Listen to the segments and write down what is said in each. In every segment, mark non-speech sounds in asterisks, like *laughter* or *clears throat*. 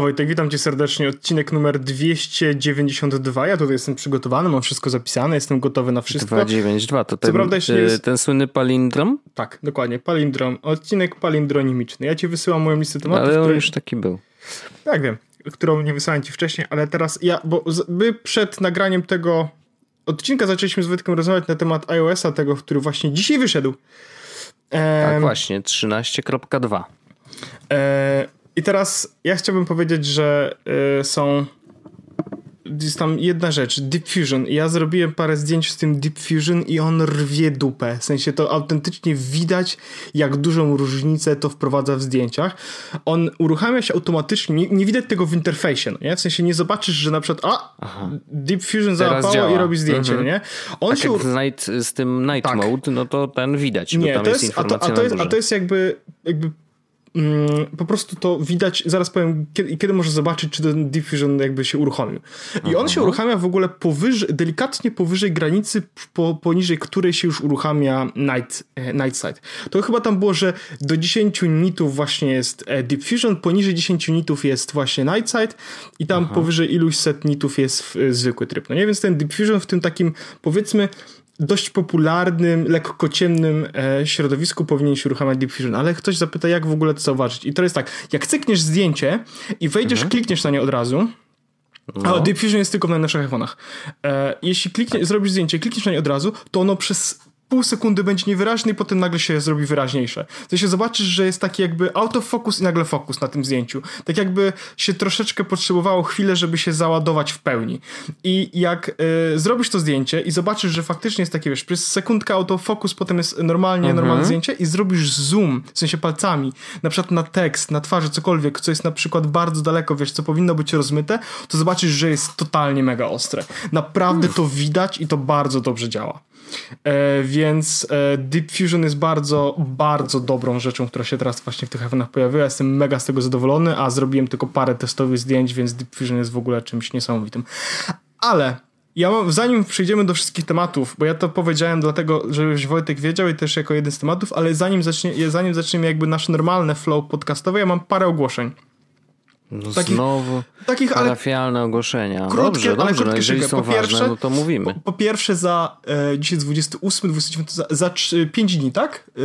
Halo Wojtek, witam cię serdecznie. Odcinek numer 292. Ja tutaj jestem przygotowany, mam wszystko zapisane, jestem gotowy na wszystko. 292 to ten, prawda, ten, jest... ten słynny palindrom? Tak, dokładnie, palindrom. Odcinek palindronimiczny. Ja ci wysyłam moją listę tematów. Ale on które... już taki był. Tak, wiem, którą nie wysłałem ci wcześniej, ale teraz ja, bo my przed nagraniem tego odcinka zaczęliśmy z Wojtkiem rozmawiać na temat iOS-a, tego, który właśnie dzisiaj wyszedł. Tak, właśnie, 13.2. E, I teraz ja chciałbym powiedzieć, że y, są jest tam jedna rzecz, Deep Fusion. Ja zrobiłem parę zdjęć z tym Deep Fusion i on rwie dupę. W sensie to autentycznie widać, jak dużą różnicę to wprowadza w zdjęciach. On uruchamia się automatycznie, nie, nie widać tego w interfejsie, no nie? W sensie nie zobaczysz, że na przykład a, Aha. Deep Fusion załapało i robi zdjęcie, mhm. nie? On tak się... jak z, night, z tym Night tak. Mode, no to ten widać, nie, to jest, jest a to, a to jest, a to jest jakby, jakby po prostu to widać, zaraz powiem, kiedy, kiedy możesz zobaczyć, czy ten diffusion jakby się uruchomił. I on się uruchamia w ogóle powyżej, delikatnie powyżej granicy, po, poniżej której się już uruchamia night, e, night side. To chyba tam było, że do 10 nitów właśnie jest e, diffusion, poniżej 10 nitów jest właśnie night side i tam Aha. powyżej iluś set nitów jest e, zwykły tryb. No nie, więc ten diffusion w tym takim, powiedzmy, dość popularnym, lekko ciemnym e, środowisku powinien się uruchamiać Deep Fusion, ale ktoś zapyta, jak w ogóle to zauważyć. I to jest tak, jak cykniesz zdjęcie i wejdziesz, mhm. klikniesz na nie od razu, no. a Deep Fusion jest tylko na naszych iPhone'ach. E, jeśli kliknie, zrobisz zdjęcie, klikniesz na nie od razu, to ono przez pół sekundy będzie niewyraźny i potem nagle się zrobi wyraźniejsze. To się zobaczysz, że jest taki jakby autofocus i nagle fokus na tym zdjęciu. Tak jakby się troszeczkę potrzebowało chwilę, żeby się załadować w pełni. I jak y, zrobisz to zdjęcie i zobaczysz, że faktycznie jest takie, wiesz, przez sekundkę autofocus, potem jest normalnie, mhm. normalne zdjęcie i zrobisz zoom, w sensie palcami, na przykład na tekst, na twarzy, cokolwiek, co jest na przykład bardzo daleko, wiesz, co powinno być rozmyte, to zobaczysz, że jest totalnie mega ostre. Naprawdę to widać i to bardzo dobrze działa. E, więc e, Deep Fusion jest bardzo, bardzo dobrą rzeczą, która się teraz właśnie w tych iPhone'ach pojawiła. Jestem mega z tego zadowolony, a zrobiłem tylko parę testowych zdjęć, więc Deep Fusion jest w ogóle czymś niesamowitym. Ale ja mam, zanim przejdziemy do wszystkich tematów, bo ja to powiedziałem dlatego, żebyś Wojtek wiedział i też jako jeden z tematów, ale zanim, zacznie, zanim zaczniemy jakby nasze normalne flow podcastowe, ja mam parę ogłoszeń. No takich, znowu takich, parafialne ogłoszenia. Krótkie, dobrze, ale dobrze, krótkie no jeżeli są po pierwsze, ważne, no to mówimy. Po, po pierwsze za, e, dzisiaj jest 28, 29, za, za 5 dni, tak? E,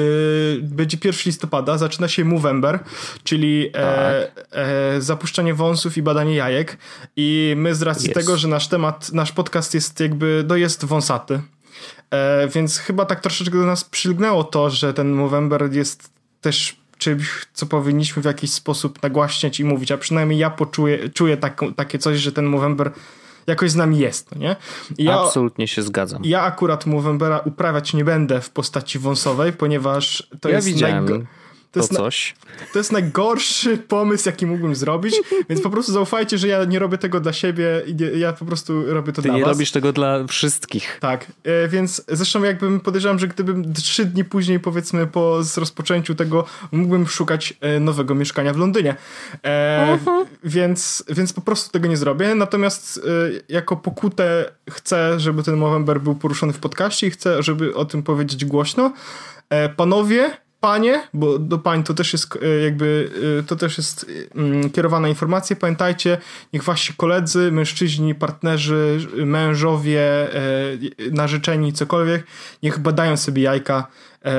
będzie 1 listopada, zaczyna się Movember, czyli e, tak. e, zapuszczanie wąsów i badanie jajek i my z racji yes. tego, że nasz temat, nasz podcast jest jakby, no jest wąsaty, e, więc chyba tak troszeczkę do nas przylgnęło to, że ten Movember jest też czymś, co powinniśmy w jakiś sposób nagłaśniać i mówić, a przynajmniej ja poczuję, czuję taką, takie coś, że ten Movember jakoś z nami jest, no nie? Ja, Absolutnie się zgadzam. Ja akurat Movembera uprawiać nie będę w postaci wąsowej, ponieważ to ja jest widziałem to, to coś. Na, to jest najgorszy pomysł, jaki mógłbym zrobić, więc po prostu zaufajcie, że ja nie robię tego dla siebie i nie, ja po prostu robię to Ty dla nie was. robisz tego dla wszystkich. Tak, e, więc zresztą jakbym podejrzewam, że gdybym trzy dni później powiedzmy po rozpoczęciu tego mógłbym szukać e, nowego mieszkania w Londynie. E, uh-huh. więc, więc po prostu tego nie zrobię, natomiast e, jako pokutę chcę, żeby ten Movember był poruszony w podcaście i chcę, żeby o tym powiedzieć głośno. E, panowie, panie, bo do pań to też jest e, jakby, e, to też jest mm, kierowana informacja. Pamiętajcie, niech wasi koledzy, mężczyźni, partnerzy, mężowie, e, narzeczeni, cokolwiek, niech badają sobie jajka,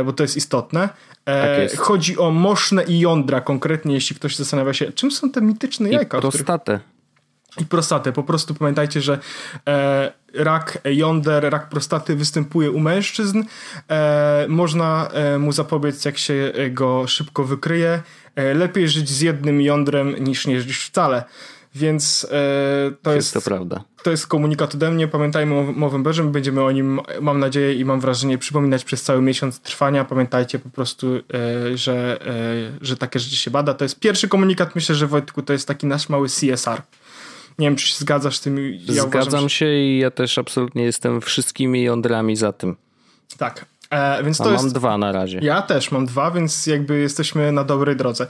bo to jest istotne. Tak Chodzi o moszne i jądra konkretnie, jeśli ktoś zastanawia się, czym są te mityczne jajka. I prostatę. I prostatę. Po prostu pamiętajcie, że e, rak jąder, rak prostaty występuje u mężczyzn. E, można e, mu zapobiec, jak się go szybko wykryje. E, lepiej żyć z jednym jądrem niż nie żyć wcale. Więc to jest, jest to prawda. To jest komunikat ode mnie. Pamiętajmy o Movemberze. Będziemy o nim, mam nadzieję i mam wrażenie, przypominać przez cały miesiąc trwania. Pamiętajcie po prostu, że, że takie rzeczy się bada. To jest pierwszy komunikat. Myślę, że Wojtku to jest taki nasz mały CSR. Nie wiem, czy się zgadzasz z tym. Ja Zgadzam uważam, się i ja też absolutnie jestem wszystkimi jądrami za tym. Tak. E, więc to A jest... mam dwa na razie. Ja też mam dwa, więc jakby jesteśmy na dobrej drodze,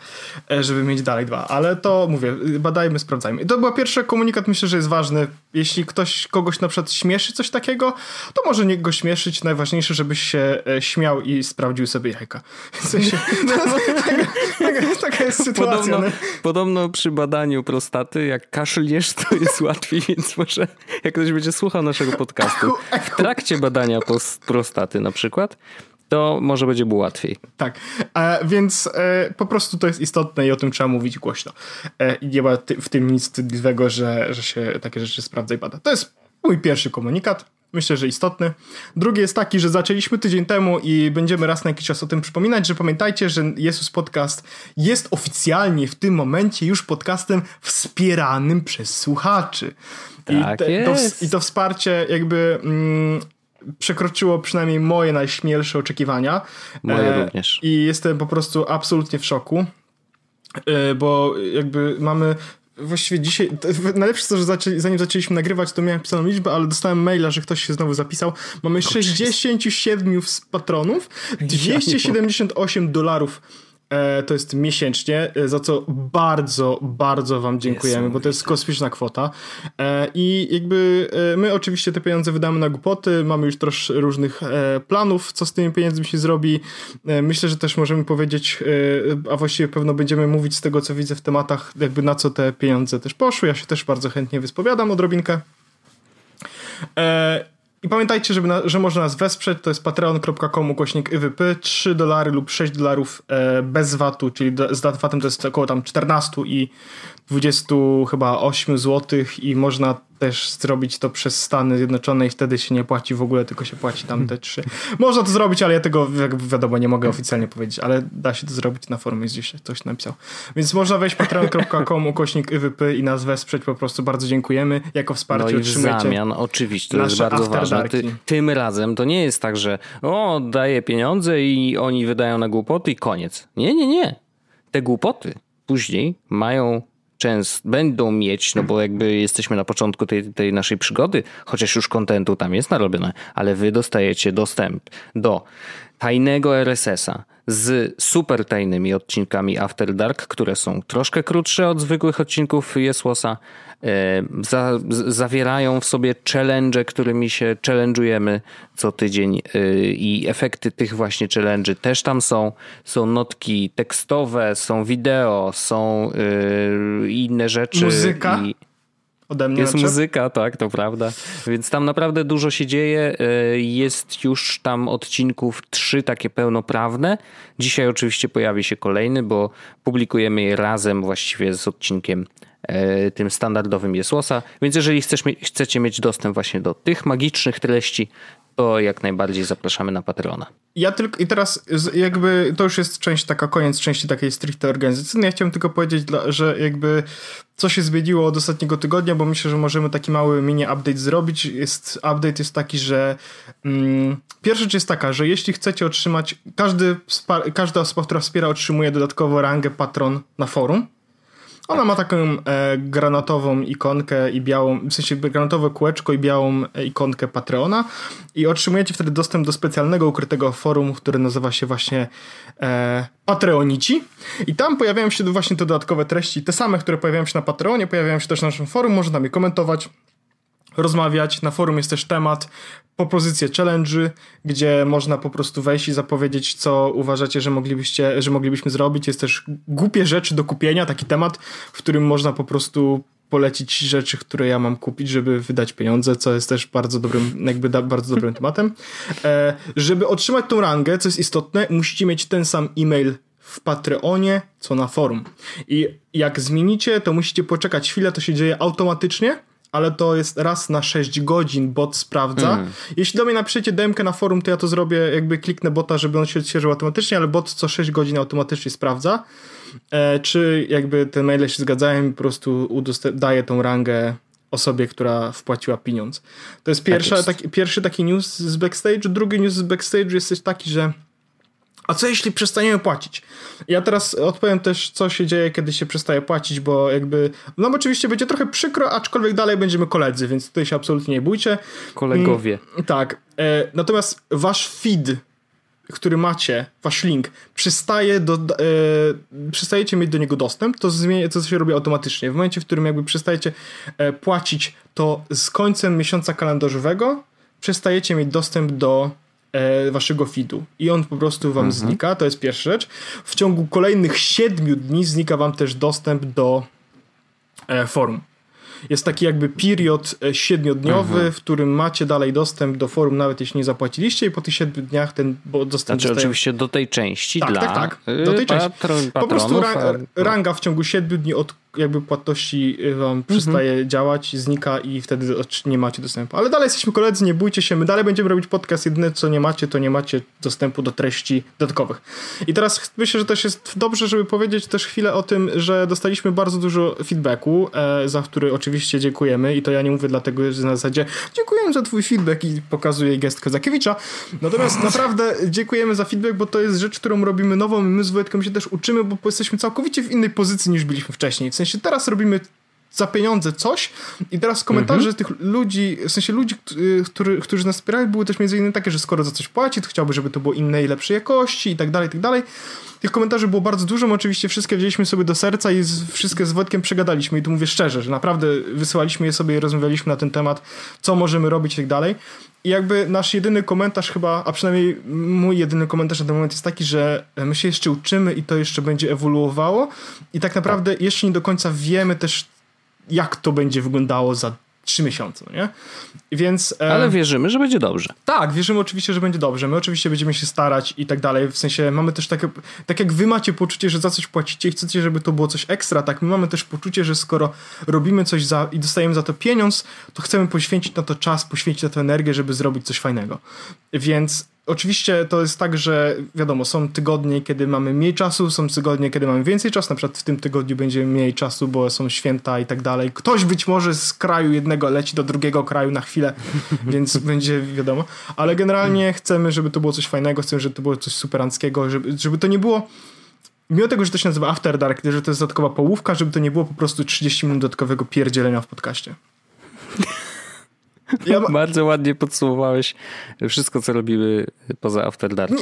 e, żeby mieć dalej dwa. Ale to mówię, badajmy, sprawdzajmy. To był pierwszy komunikat, myślę, że jest ważny. Jeśli ktoś, kogoś na przykład śmieszy coś takiego, to może niech go śmieszyć. Najważniejsze, żebyś się e, śmiał i sprawdził sobie jajka. *laughs* W sensie, *laughs* taka, taka, taka, jest sytuacja. Podobno, podobno przy badaniu prostaty, jak kaszlniesz, to jest łatwiej, *laughs* więc może jak ktoś będzie słuchał naszego podcastu w trakcie badania prostaty na przykład, przykład, to może będzie było łatwiej. Tak, e, więc e, po prostu to jest istotne i o tym trzeba mówić głośno. E, nie ma ty, w tym nic wstydliwego, że, że się takie rzeczy sprawdza i bada. To jest mój pierwszy komunikat. Myślę, że istotny. Drugi jest taki, że zaczęliśmy tydzień temu i będziemy raz na jakiś czas o tym przypominać, że pamiętajcie, że Jezus Podcast jest oficjalnie w tym momencie już podcastem wspieranym przez słuchaczy. Tak I, te, to, I to wsparcie jakby mm, przekroczyło przynajmniej moje najśmielsze oczekiwania. Moje e, również. I jestem po prostu absolutnie w szoku, e, bo jakby mamy Właściwie dzisiaj, najlepsze to, że zaczęli, zanim zaczęliśmy nagrywać, to miałem pisaną liczbę, ale dostałem maila, że ktoś się znowu zapisał. Mamy 67 patronów, 278 dolarów to jest miesięcznie, e, za co bardzo, bardzo Wam dziękujemy, bo to jest kosmiczna kwota. E, I jakby my oczywiście te pieniądze wydamy na głupoty, mamy już troszkę różnych planów, co z tymi pieniędzmi się zrobi. Myślę, że też możemy powiedzieć, a właściwie pewno będziemy mówić z tego, co widzę w tematach, jakby na co te pieniądze też poszły. Ja się też bardzo chętnie wyspowiadam odrobinkę. I pamiętajcie, żeby na, że można nas wesprzeć, to jest patreon.com ukośnik IWP, 3 dolary lub 6 dolarów e, bez VAT-u, czyli z VAT-em to jest około tam 14 i 20 chyba 8 zł i można też zrobić to przez Stany Zjednoczone i wtedy się nie płaci w ogóle, tylko się płaci tam te trzy. Można to zrobić, ale ja tego wiadomo nie mogę oficjalnie powiedzieć, ale da się to zrobić na forum, jest gdzieś ktoś napisał. Więc można wejść patreon.com ukośnik IWP i nas wesprzeć, po prostu bardzo dziękujemy. Jako wsparcie no i w zamian, oczywiście, to jest bardzo ważne. Ty, tym razem to nie jest tak, że o, daję pieniądze i oni wydają na głupoty i koniec. Nie, nie, nie. Te głupoty później mają często będą mieć, no bo jakby jesteśmy na początku tej, tej naszej przygody, chociaż już kontentu tam jest narobione, ale wy dostajecie dostęp do tajnego RSS-a z super tajnymi odcinkami After Dark, które są troszkę krótsze od zwykłych odcinków Jesłosa. E, za, zawierają w sobie challenge, którymi się challenge'ujemy co tydzień e, i efekty tych właśnie challenge też tam są. Są notki tekstowe, są wideo, są e, inne rzeczy. Muzyka? I Ode mnie jest muzyka, tak, to prawda. Więc tam naprawdę dużo się dzieje. E, jest już tam odcinków trzy takie pełnoprawne. Dzisiaj oczywiście pojawi się kolejny, bo publikujemy je razem właściwie z odcinkiem e, tym standardowym Jesłosa. Więc jeżeli chcesz, chcecie mieć dostęp właśnie do tych magicznych treści, to jak najbardziej zapraszamy na Patreona. Ja tylko i teraz jakby to już jest część taka, koniec części takiej stricte organizacyjnej. Ja chciałem tylko powiedzieć, że jakby co się zmieniło od ostatniego tygodnia, bo myślę, że możemy taki mały mini update zrobić. Jest, update jest taki, że mm, pierwsza rzecz jest taka, że jeśli chcecie otrzymać, każdy, każda osoba, która wspiera otrzymuje dodatkowo rangę patron na forum. Ona ma taką e, granatową ikonkę i białą, w sensie granatowe kółeczko i białą e, ikonkę Patreona i otrzymujecie wtedy dostęp do specjalnego ukrytego forum, które nazywa się właśnie e, Patreonici. I tam pojawiają się właśnie te dodatkowe treści, te same, które pojawiają się na Patreonie, pojawiają się też na naszym forum, można tam je komentować, rozmawiać. Na forum jest też temat propozycje challenge, gdzie można po prostu wejść i zapowiedzieć, co uważacie, że moglibyście, że moglibyśmy zrobić. Jest też głupie rzeczy do kupienia, taki temat, w którym można po prostu polecić rzeczy, które ja mam kupić, żeby wydać pieniądze, co jest też bardzo dobrym, jakby da, bardzo dobrym *laughs* tematem. E, żeby otrzymać tą rangę, co jest istotne, musicie mieć ten sam e-mail w Patreonie, co na forum. I jak zmienicie, to musicie poczekać chwilę, to się dzieje automatycznie ale to jest raz na 6 godzin bot sprawdza. Mm. Jeśli do mnie napiszecie demkę na forum, to ja to zrobię, jakby kliknę bota, żeby on się odświeżył automatycznie, ale bot co 6 godzin automatycznie sprawdza, e, czy jakby te maile się zgadzają i po prostu daje tą rangę osobie, która wpłaciła pieniądz. To jest, pierwsza, tak jest. Taki, pierwszy taki news z backstage. Drugi news z backstage jest taki, że a co jeśli przestaniemy płacić? Ja teraz odpowiem też, co się dzieje, kiedy się przestaje płacić, bo jakby, no oczywiście będzie trochę przykro, aczkolwiek dalej będziemy koledzy, więc tutaj się absolutnie nie bójcie. Kolegowie. Mm, tak. E, natomiast wasz feed który macie, wasz link, przestaje do, e, przestajecie mieć do niego dostęp, to, zmienia, to się robi automatycznie. W momencie, w którym jakby przestajecie e, płacić, to z końcem miesiąca kalendarzowego przestajecie mieć dostęp do waszego feedu i on po prostu wam mhm. znika, to jest pierwsza rzecz. W ciągu kolejnych 7 dni znika wam też dostęp do e, forum. Jest taki jakby period e, siedmiodniowy, mhm. w którym macie dalej dostęp do forum, nawet jeśli nie zapłaciliście i po tych siedmiu dniach ten dostęp Znaczy oczywiście do tej części tak, dla tak, tak, do tej części. po prostu ra ranga w ciągu siedmiu dni od jakby płatności wam przestaje mhm. działać, znika i wtedy nie macie dostępu. Ale dalej jesteśmy koledzy, nie bójcie się, my dalej będziemy robić podcast, jedyne co nie macie, to nie macie dostępu do treści dodatkowych. I teraz myślę, że też jest dobrze, żeby powiedzieć też chwilę o tym, że dostaliśmy bardzo dużo feedbacku, e, za który oczywiście dziękujemy i to ja nie mówię dlatego, że na zasadzie dziękuję za twój feedback i pokazuję gest Kozakiewicza. Natomiast *laughs* naprawdę dziękujemy za feedback, bo to jest rzecz, którą robimy nową i my z Wojtkiem się też uczymy, bo jesteśmy całkowicie w innej pozycji niż byliśmy wcześniej. W sensie sensie teraz robimy za pieniądze coś i teraz komentarze mhm. tych ludzi, w sensie ludzi, który, którzy nas wspierali były też między innymi takie, że skoro za coś płaci, to chciałby, żeby to było innej, lepszej jakości i tak dalej, i tak dalej. Tych komentarzy było bardzo dużo, oczywiście wszystkie wzięliśmy sobie do serca i z, wszystkie z Wojtkiem przegadaliśmy i tu mówię szczerze, że naprawdę wysyłaliśmy je sobie i rozmawialiśmy na ten temat, co możemy robić i tak dalej. I jakby nasz jedyny komentarz chyba, a przynajmniej mój jedyny komentarz na ten moment jest taki, że my się jeszcze uczymy i to jeszcze będzie ewoluowało. I tak naprawdę jeszcze nie do końca wiemy też, jak to będzie wyglądało za trzy miesiące, nie? Więc... Ale wierzymy, że będzie dobrze. Tak, wierzymy oczywiście, że będzie dobrze. My oczywiście będziemy się starać i tak dalej. W sensie mamy też takie, tak jak wy macie poczucie, że za coś płacicie i chcecie, żeby to było coś ekstra, tak my mamy też poczucie, że skoro robimy coś za, i dostajemy za to pieniądz, to chcemy poświęcić na to czas, poświęcić na to energię, żeby zrobić coś fajnego. Więc Oczywiście to jest tak, że wiadomo, są tygodnie, kiedy mamy mniej czasu, są tygodnie, kiedy mamy więcej czasu. Na przykład w tym tygodniu będzie mniej czasu, bo są święta i tak dalej. Ktoś być może z kraju jednego leci do drugiego kraju na chwilę, *laughs* więc będzie wiadomo. Ale generalnie chcemy, żeby to było coś fajnego, chcemy, żeby to było coś superanckiego, żeby, żeby to nie było. Mimo tego, że to się nazywa After Dark, że to jest dodatkowa połówka, żeby to nie było po prostu 30 minut dodatkowego pierdzielenia w podcaście. *laughs* Ja ma... Bardzo ładnie podsumowałeś wszystko, co robimy poza After Darkiem.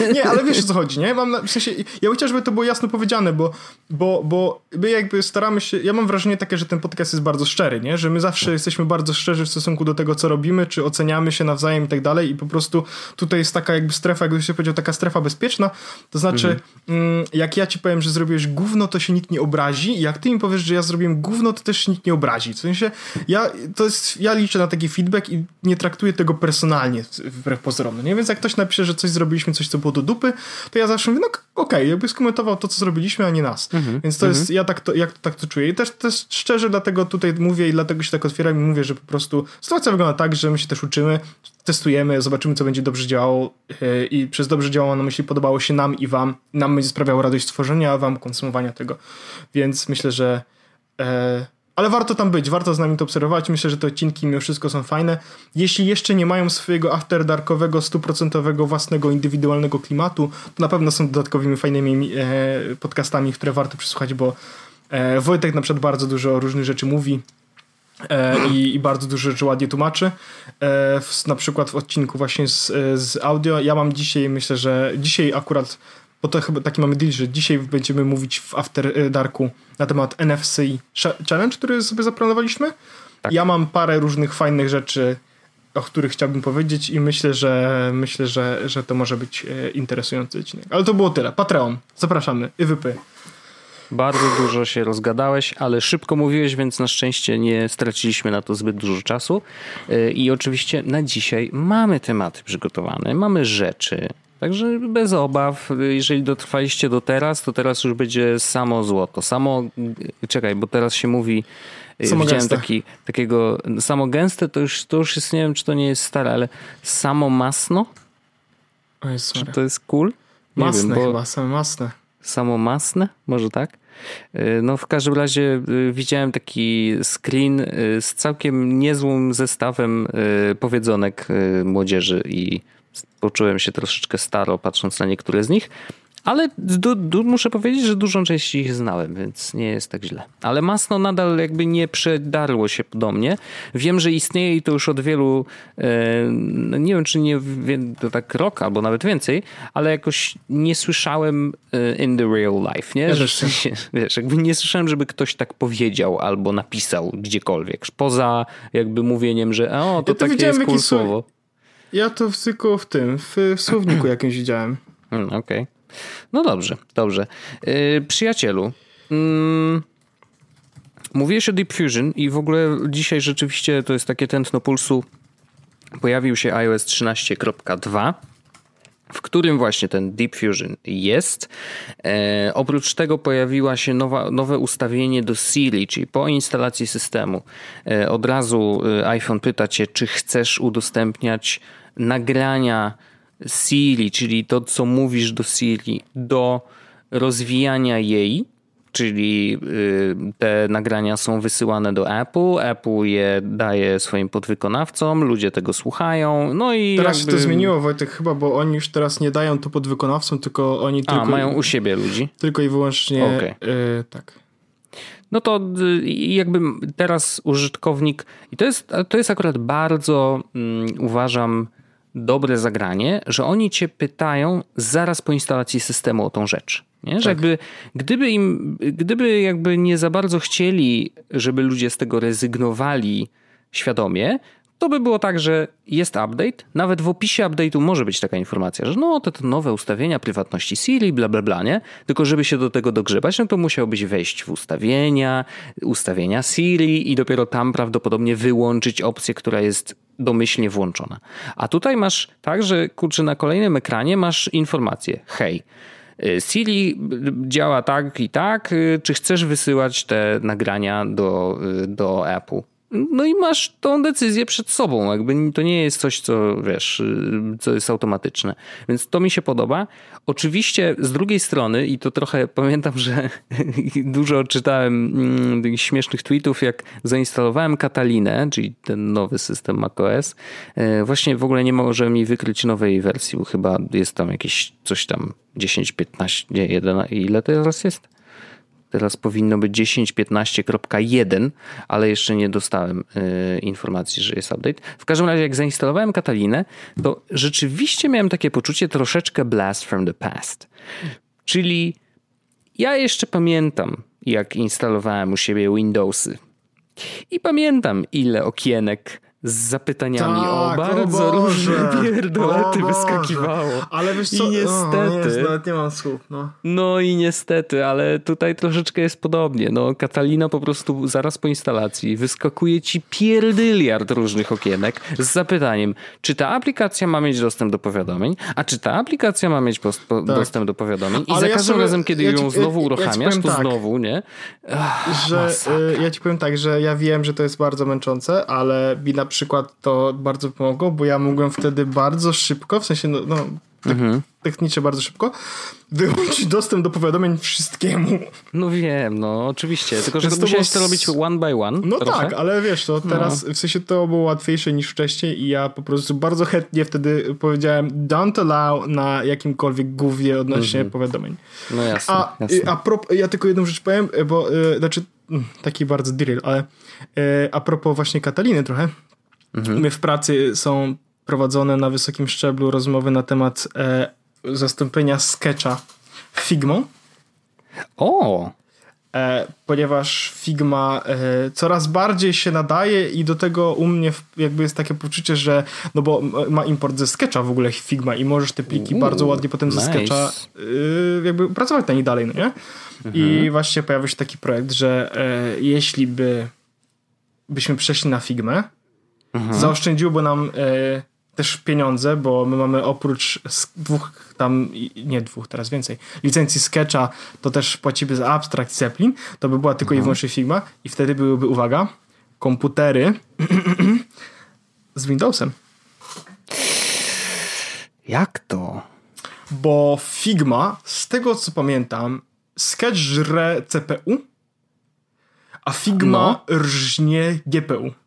Nie, nie, ale wiesz o co chodzi, nie? Mam na, w sensie, ja chciałem, żeby to było jasno powiedziane, bo, bo, bo my jakby staramy się, ja mam wrażenie takie, że ten podcast jest bardzo szczery, nie? Że my zawsze jesteśmy bardzo szczerzy w stosunku do tego, co robimy, czy oceniamy się nawzajem i tak dalej i po prostu tutaj jest taka jakby strefa, jakby się powiedział, taka strefa bezpieczna, to znaczy mhm. mm, jak ja ci powiem, że zrobiłeś gówno, to się nikt nie obrazi i jak ty mi powiesz, że ja zrobiłem gówno, to też się nikt nie obrazi. W sensie, ja, to jest ja liczę na taki feedback i nie traktuję tego personalnie, wbrew pozorom. No nie? Więc jak ktoś napisze, że coś zrobiliśmy, coś, co było do dupy, to ja zawsze mówię, no okej, okay, jakby skomentował to, co zrobiliśmy, a nie nas. -hmm. Więc to -hmm. jest, ja tak to, jak, tak to czuję. I też, też szczerze dlatego tutaj mówię i dlatego się tak otwieram i mówię, że po prostu sytuacja wygląda tak, że my się też uczymy, testujemy, zobaczymy, co będzie dobrze działało yy, i przez dobrze działało na myśli podobało się nam i wam. Nam będzie sprawiało radość stworzenia, a wam konsumowania tego. Więc myślę, że yy, ale warto tam być, warto z nami to obserwować. Myślę, że te odcinki mimo wszystko są fajne. Jeśli jeszcze nie mają swojego afterdarkowego, stuprocentowego, własnego, indywidualnego klimatu, to na pewno są dodatkowymi fajnymi e, podcastami, które warto przesłuchać, bo e, Wojtek na przykład bardzo dużo różnych rzeczy mówi. E, i, i, bardzo dużo rzeczy ładnie tłumaczy. E, w, na przykład w odcinku właśnie z, z audio. Ja mam dzisiaj, myślę, że dzisiaj akurat bo to chyba taki mamy deal, że dzisiaj będziemy mówić w After Darku na temat NFC Challenge, który sobie zaplanowaliśmy. Tak. Ja mam parę różnych fajnych rzeczy, o których chciałbym powiedzieć i myślę, że myślę, że, że to może być e, interesujący odcinek. Ale to było tyle. Patreon. Zapraszamy. Iwypy. Bardzo dużo się rozgadałeś, ale szybko mówiłeś, więc na szczęście nie straciliśmy na to zbyt dużo czasu. E, I oczywiście na dzisiaj mamy tematy przygotowane, mamy rzeczy, Także bez obaw, jeżeli dotrwaliście do teraz, to teraz już będzie samo złoto. Samo, czekaj, bo teraz się mówi, y, samo widziałem taki, takiego, samo gęste to już, to już jest, nie wiem czy to nie jest stare, ale samo masno? O jest czy to jest cool? Nie masne wiem, chyba, samo masne. Samo masne? Może tak? Y, no w każdym razie y, widziałem taki screen z całkiem niezłym zestawem powiedzonek młodzieży i poczułem się troszeczkę staro patrząc na niektóre z nich, Ale du, du, muszę powiedzieć, że dużą część ich znałem, więc nie jest tak źle. Ale masno nadal jakby nie przedarło się do mnie. Wiem, że istnieje i to już od wielu, e, no nie wiem czy nie to tak rok albo nawet więcej, ale jakoś nie słyszałem e, in the real life, nie? Że, *laughs* wiesz, jakby nie słyszałem, żeby ktoś tak powiedział albo napisał gdziekolwiek. Poza jakby mówieniem, że o, to ja takie jest cool słowo. Ja to tylko w tym, w, w słowniku jakimś widziałem. *clears throat* Mm, okej. Okay. No dobrze, dobrze. Yy, przyjacielu, mm, mówiłeś o Deep Fusion i w ogóle dzisiaj rzeczywiście to jest takie tętno pulsu. Pojawił się iOS 13.2 w którym właśnie ten Deep Fusion jest. E, oprócz tego pojawiła się nowa, nowe ustawienie do Siri, czyli po instalacji systemu e, od razu e, iPhone pyta cię, czy chcesz udostępniać nagrania Siri, czyli to, co mówisz do Siri, do rozwijania jej, czyli y, te nagrania są wysyłane do Apple, Apple je daje swoim podwykonawcom, ludzie tego słuchają, no i Teraz jakby... się to zmieniło Wojtek chyba, bo oni już teraz nie dają to podwykonawcom, tylko oni A, tylko... mają u siebie ludzi? Tylko i wyłącznie, okay. tak. No to y, jakby teraz użytkownik, i to jest, to jest akurat bardzo, um, uważam, dobre zagranie, że oni cię pytają zaraz po instalacji systemu o tą rzecz. Nie? Że tak. jakby, gdyby im, gdyby jakby nie za bardzo chcieli, żeby ludzie z tego rezygnowali świadomie, to by było tak, że jest update, nawet w opisie update'u może być taka informacja, że no to, to nowe ustawienia prywatności Siri, bla bla bla, nie? Tylko żeby się do tego dogrzebać, no to musiałbyś wejść w ustawienia, ustawienia Siri i dopiero tam prawdopodobnie wyłączyć opcję, która jest domyślnie włączona. A tutaj masz tak, że kurczę na kolejnym ekranie masz informację, hej, y, Siri działa tak i tak, y, czy chcesz wysyłać te nagrania do, y, do Apple? No i masz tą decyzję przed sobą. Jakby to nie jest coś, co wiesz, co jest automatyczne. Więc to mi się podoba. Oczywiście z drugiej strony, i to trochę *laughs* pamiętam, że *laughs* dużo czytałem mm, śmiesznych tweetów, jak zainstalowałem Katalinę, czyli ten nowy system macOS. E, właśnie w ogóle nie może mi wykryć nowej wersji, chyba jest tam jakieś coś tam 10, 15, nie, 11, ile teraz jest? Teraz powinno być 10.15.1, ale jeszcze nie dostałem y, informacji, że jest update. W każdym razie, jak zainstalowałem Katalinę, to rzeczywiście miałem takie poczucie troszeczkę blast from the past. Czyli ja jeszcze pamiętam, jak instalowałem u siebie Windowsy. I pamiętam, ile okienek z zapytaniami tak, o bardzo o różne pierdolety wyskakiwało. Ale wiesz co? I niestety... O, nawet nie mam słów, no. No i niestety, ale tutaj troszeczkę jest podobnie. No, Katalina po prostu zaraz po instalacji wyskakuje ci pierdyliard różnych okienek z zapytaniem, czy ta aplikacja ma mieć dostęp do powiadomień, a czy ta aplikacja ma mieć tak. dostęp do powiadomień. I ale za ja każdym sobie, razem, kiedy ja ją znowu ja, uruchamiasz, to tak, znowu, nie? Ach, że y, Ja ci powiem tak, że ja wiem, że to jest bardzo męczące, ale mi na przykład to bardzo pomogło, bo ja mogłem wtedy bardzo szybko, w sensie no, no mhm. technicznie bardzo szybko, wyłączyć dostęp do powiadomień wszystkiemu. No wiem, no oczywiście, tylko że to musiałeś to robić one by one. No trochę. tak, ale wiesz, to teraz no. w sensie to było łatwiejsze niż wcześniej i ja po prostu bardzo chętnie wtedy powiedziałem don't allow na jakimkolwiek głównie odnośnie mhm. powiadomień. No jasne, a, jasne. A pro, ja tylko jedną rzecz powiem, bo y, znaczy mm, taki bardzo drill, ale y, a propos właśnie Kataliny trochę, Mhm. My w pracy są prowadzone na wysokim szczeblu rozmowy na temat e, zastąpienia sketcha Figmą. O! E, ponieważ Figma e, coraz bardziej się nadaje i do tego u mnie jakby jest takie poczucie, że no bo ma import ze Sketcha w ogóle Figma i możesz te pliki bardzo ładnie potem nice. ze Sketcha y, jakby pracować na nich dalej, no nie? Mhm. I właśnie pojawił się taki projekt, że e, jeśli by byśmy przeszli na Figmę, mhm. zaoszczędziłoby nam e, też pieniądze, bo my mamy oprócz dwóch tam, nie dwóch, teraz więcej, licencji Sketcha, to też płacimy za Abstract Zeppelin, to by była tylko mhm. i wyłącznie Figma i wtedy byłyby, uwaga, komputery *clears throat* z Windowsem. Jak to? Bo Figma, z tego co pamiętam, Sketch żre CPU, a Figma no. rżnie GPU.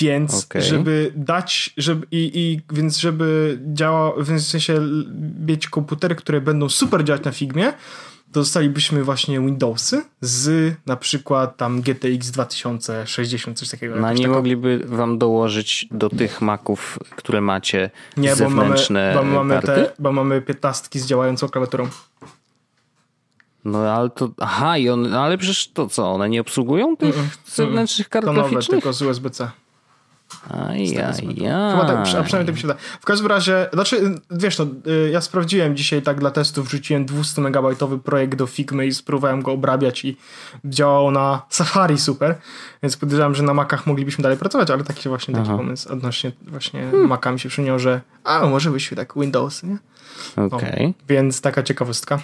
Więc okay. żeby dać, żeby, i, i więc żeby działał, w sensie mieć komputery, które będą super działać na Figmie, to dostalibyśmy właśnie Windowsy z na przykład tam GTX 2060, coś takiego. No nie taką... mogliby wam dołożyć do tych Maców, które macie nie, zewnętrzne bo mamy, bo mamy, te, bo mamy piętnastki z działającą klawiaturą. No ale to, aha, i on, no, ale przecież to co, one nie obsługują tych mm -mm, zewnętrznych kart graficznych? To nowe, tylko z USB-C. Ajajaj. Chyba tak, a przynajmniej tak mi się wydaje. W każdym razie, znaczy, wiesz, no, y, ja sprawdziłem dzisiaj tak dla testów, wrzuciłem 200 megabajtowy projekt do Figma i spróbowałem go obrabiać i działało na Safari super, więc podejrzewam, że na Macach moglibyśmy dalej pracować, ale taki właśnie taki Aha. pomysł odnośnie właśnie hmm. Maca mi się przyniósł, że a, może byś tak Windows, nie? Okej. Okay. Więc taka ciekawostka.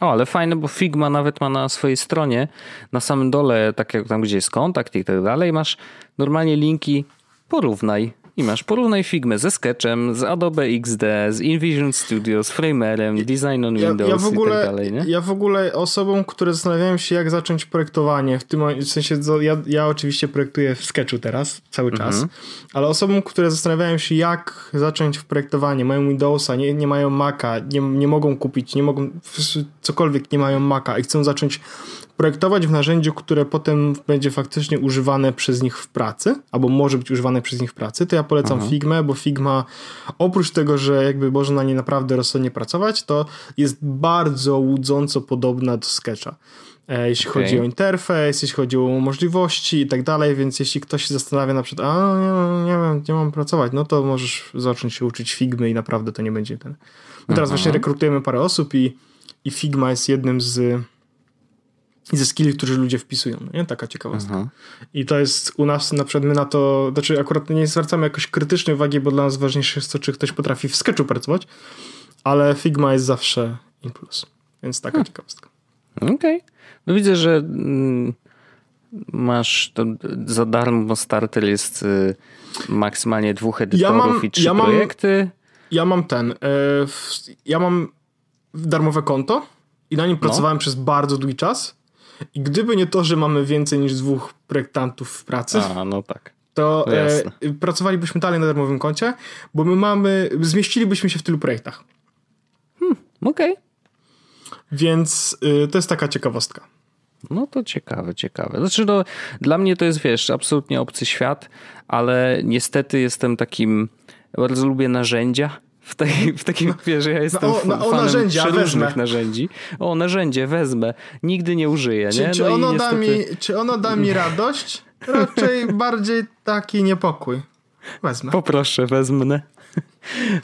O, ale fajne, bo Figma nawet ma na swojej stronie, na samym dole, tak jak tam, gdzie jest kontakt i tak dalej, masz normalnie linki porównaj. I masz porównaj Figmę ze Sketchem, z Adobe XD, z InVision Studio, z Framerem, Design on Windows ja, ja ogóle, i tak dalej, nie? Ja w ogóle osobom, które zastanawiają się jak zacząć projektowanie, w tym w sensie ja, ja oczywiście projektuję w Sketchu teraz, cały czas, mhm. ale osobom, które zastanawiają się jak zacząć w projektowanie, mają Windowsa, nie, nie mają Maca, nie, nie mogą kupić, nie mogą, cokolwiek nie mają Maca i chcą zacząć projektować w narzędziu, które potem będzie faktycznie używane przez nich w pracy, albo może być używane przez nich w pracy, to ja polecam Aha. Figmę, bo Figma oprócz tego, że jakby można na niej naprawdę rozsądnie pracować, to jest bardzo łudząco podobna do Sketcha e, jeśli okay. chodzi o interfejs, jeśli chodzi o możliwości i tak dalej, więc jeśli ktoś się zastanawia na przykład, a nie, nie wiem, nie mam pracować, no to możesz zacząć się uczyć Figmy i naprawdę to nie będzie ten. My teraz Aha. właśnie rekrutujemy parę osób i, i Figma jest jednym z i ze skilli, którzy ludzie wpisują, nie? Taka ciekawostka. Aha. I to jest u nas, na przykład my na to, znaczy akurat nie zwracamy jakoś krytycznej uwagi, bo dla nas ważniejsze jest to, czy ktoś potrafi w sketchu pracować, ale Figma jest zawsze in plus, więc taka hmm. ciekawostka. Okej. Okay. No widzę, że mm, masz to za darmo starter jest y, maksymalnie dwóch edytorów ja mam, i trzy ja mam, projekty. Ja mam ten, y, ja mam darmowe konto i na nim no. pracowałem przez bardzo długi czas i gdyby nie to, że mamy więcej niż dwóch projektantów w pracy, A, no tak. to no e, pracowalibyśmy dalej na darmowym koncie, bo my mamy, zmieścilibyśmy się w tylu projektach. Hmm, okej. Okay. Więc y, to jest taka ciekawostka. No to ciekawe, ciekawe. Znaczy, no, dla mnie to jest, wiesz, absolutnie obcy świat, ale niestety jestem takim, bardzo lubię narzędzia w, tej, w takim, wiesz, ja jestem no, no, o, fanem przeróżnych narzędzi. O, narzędzie, wezmę. Nigdy nie użyję, czy, nie? Czy, no ono niestety... da mi, czy ono da mi radość? Raczej *laughs* bardziej taki niepokój. Wezmę. Poproszę, wezmę.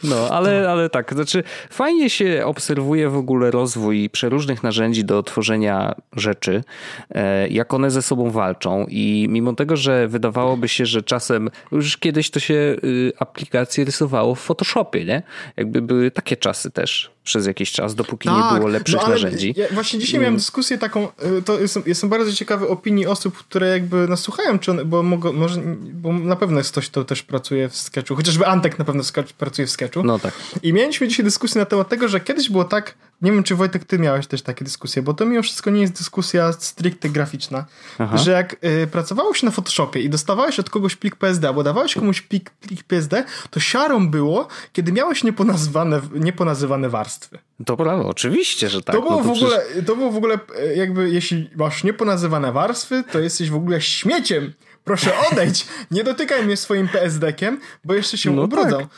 No, ale, ale tak, znaczy fajnie się obserwuje w ogóle rozwój przeróżnych narzędzi do tworzenia rzeczy, e, jak one ze sobą walczą i mimo tego, że wydawałoby się, że czasem, już kiedyś to się y, aplikacje rysowało w Photoshopie, nie? Jakby były takie czasy też przez jakiś czas, dopóki tak, nie było lepszych no, narzędzi. Ja właśnie dzisiaj miałem mm. dyskusję taką, y, to jestem, jestem bardzo ciekawy opinii osób, które jakby nas słuchają, czy one, bo, mogą, może, bo na pewno jest ktoś, kto też pracuje w Sketchu, chociażby Antek na pewno pracuje w Sketchu. No tak. I mieliśmy dzisiaj dyskusję na temat tego, że kiedyś było tak, nie wiem czy Wojtek ty miałeś też takie dyskusje, bo to mimo wszystko nie jest dyskusja stricte graficzna, Aha. że jak y, pracowało się na Photoshopie i dostawałeś od kogoś plik PSD, albo dawałeś komuś plik, plik PSD, to siarą było, kiedy miałeś nieponazwane, nieponazywane warstwy. To prawda, oczywiście, że tak. To było, no to w ogóle, przecież... to było w ogóle e, jakby, jeśli masz nieponazywane warstwy, to jesteś w ogóle śmieciem. Proszę odejść, nie dotykaj mnie swoim PSD-kiem, bo jeszcze się no ubrudzą. Tak.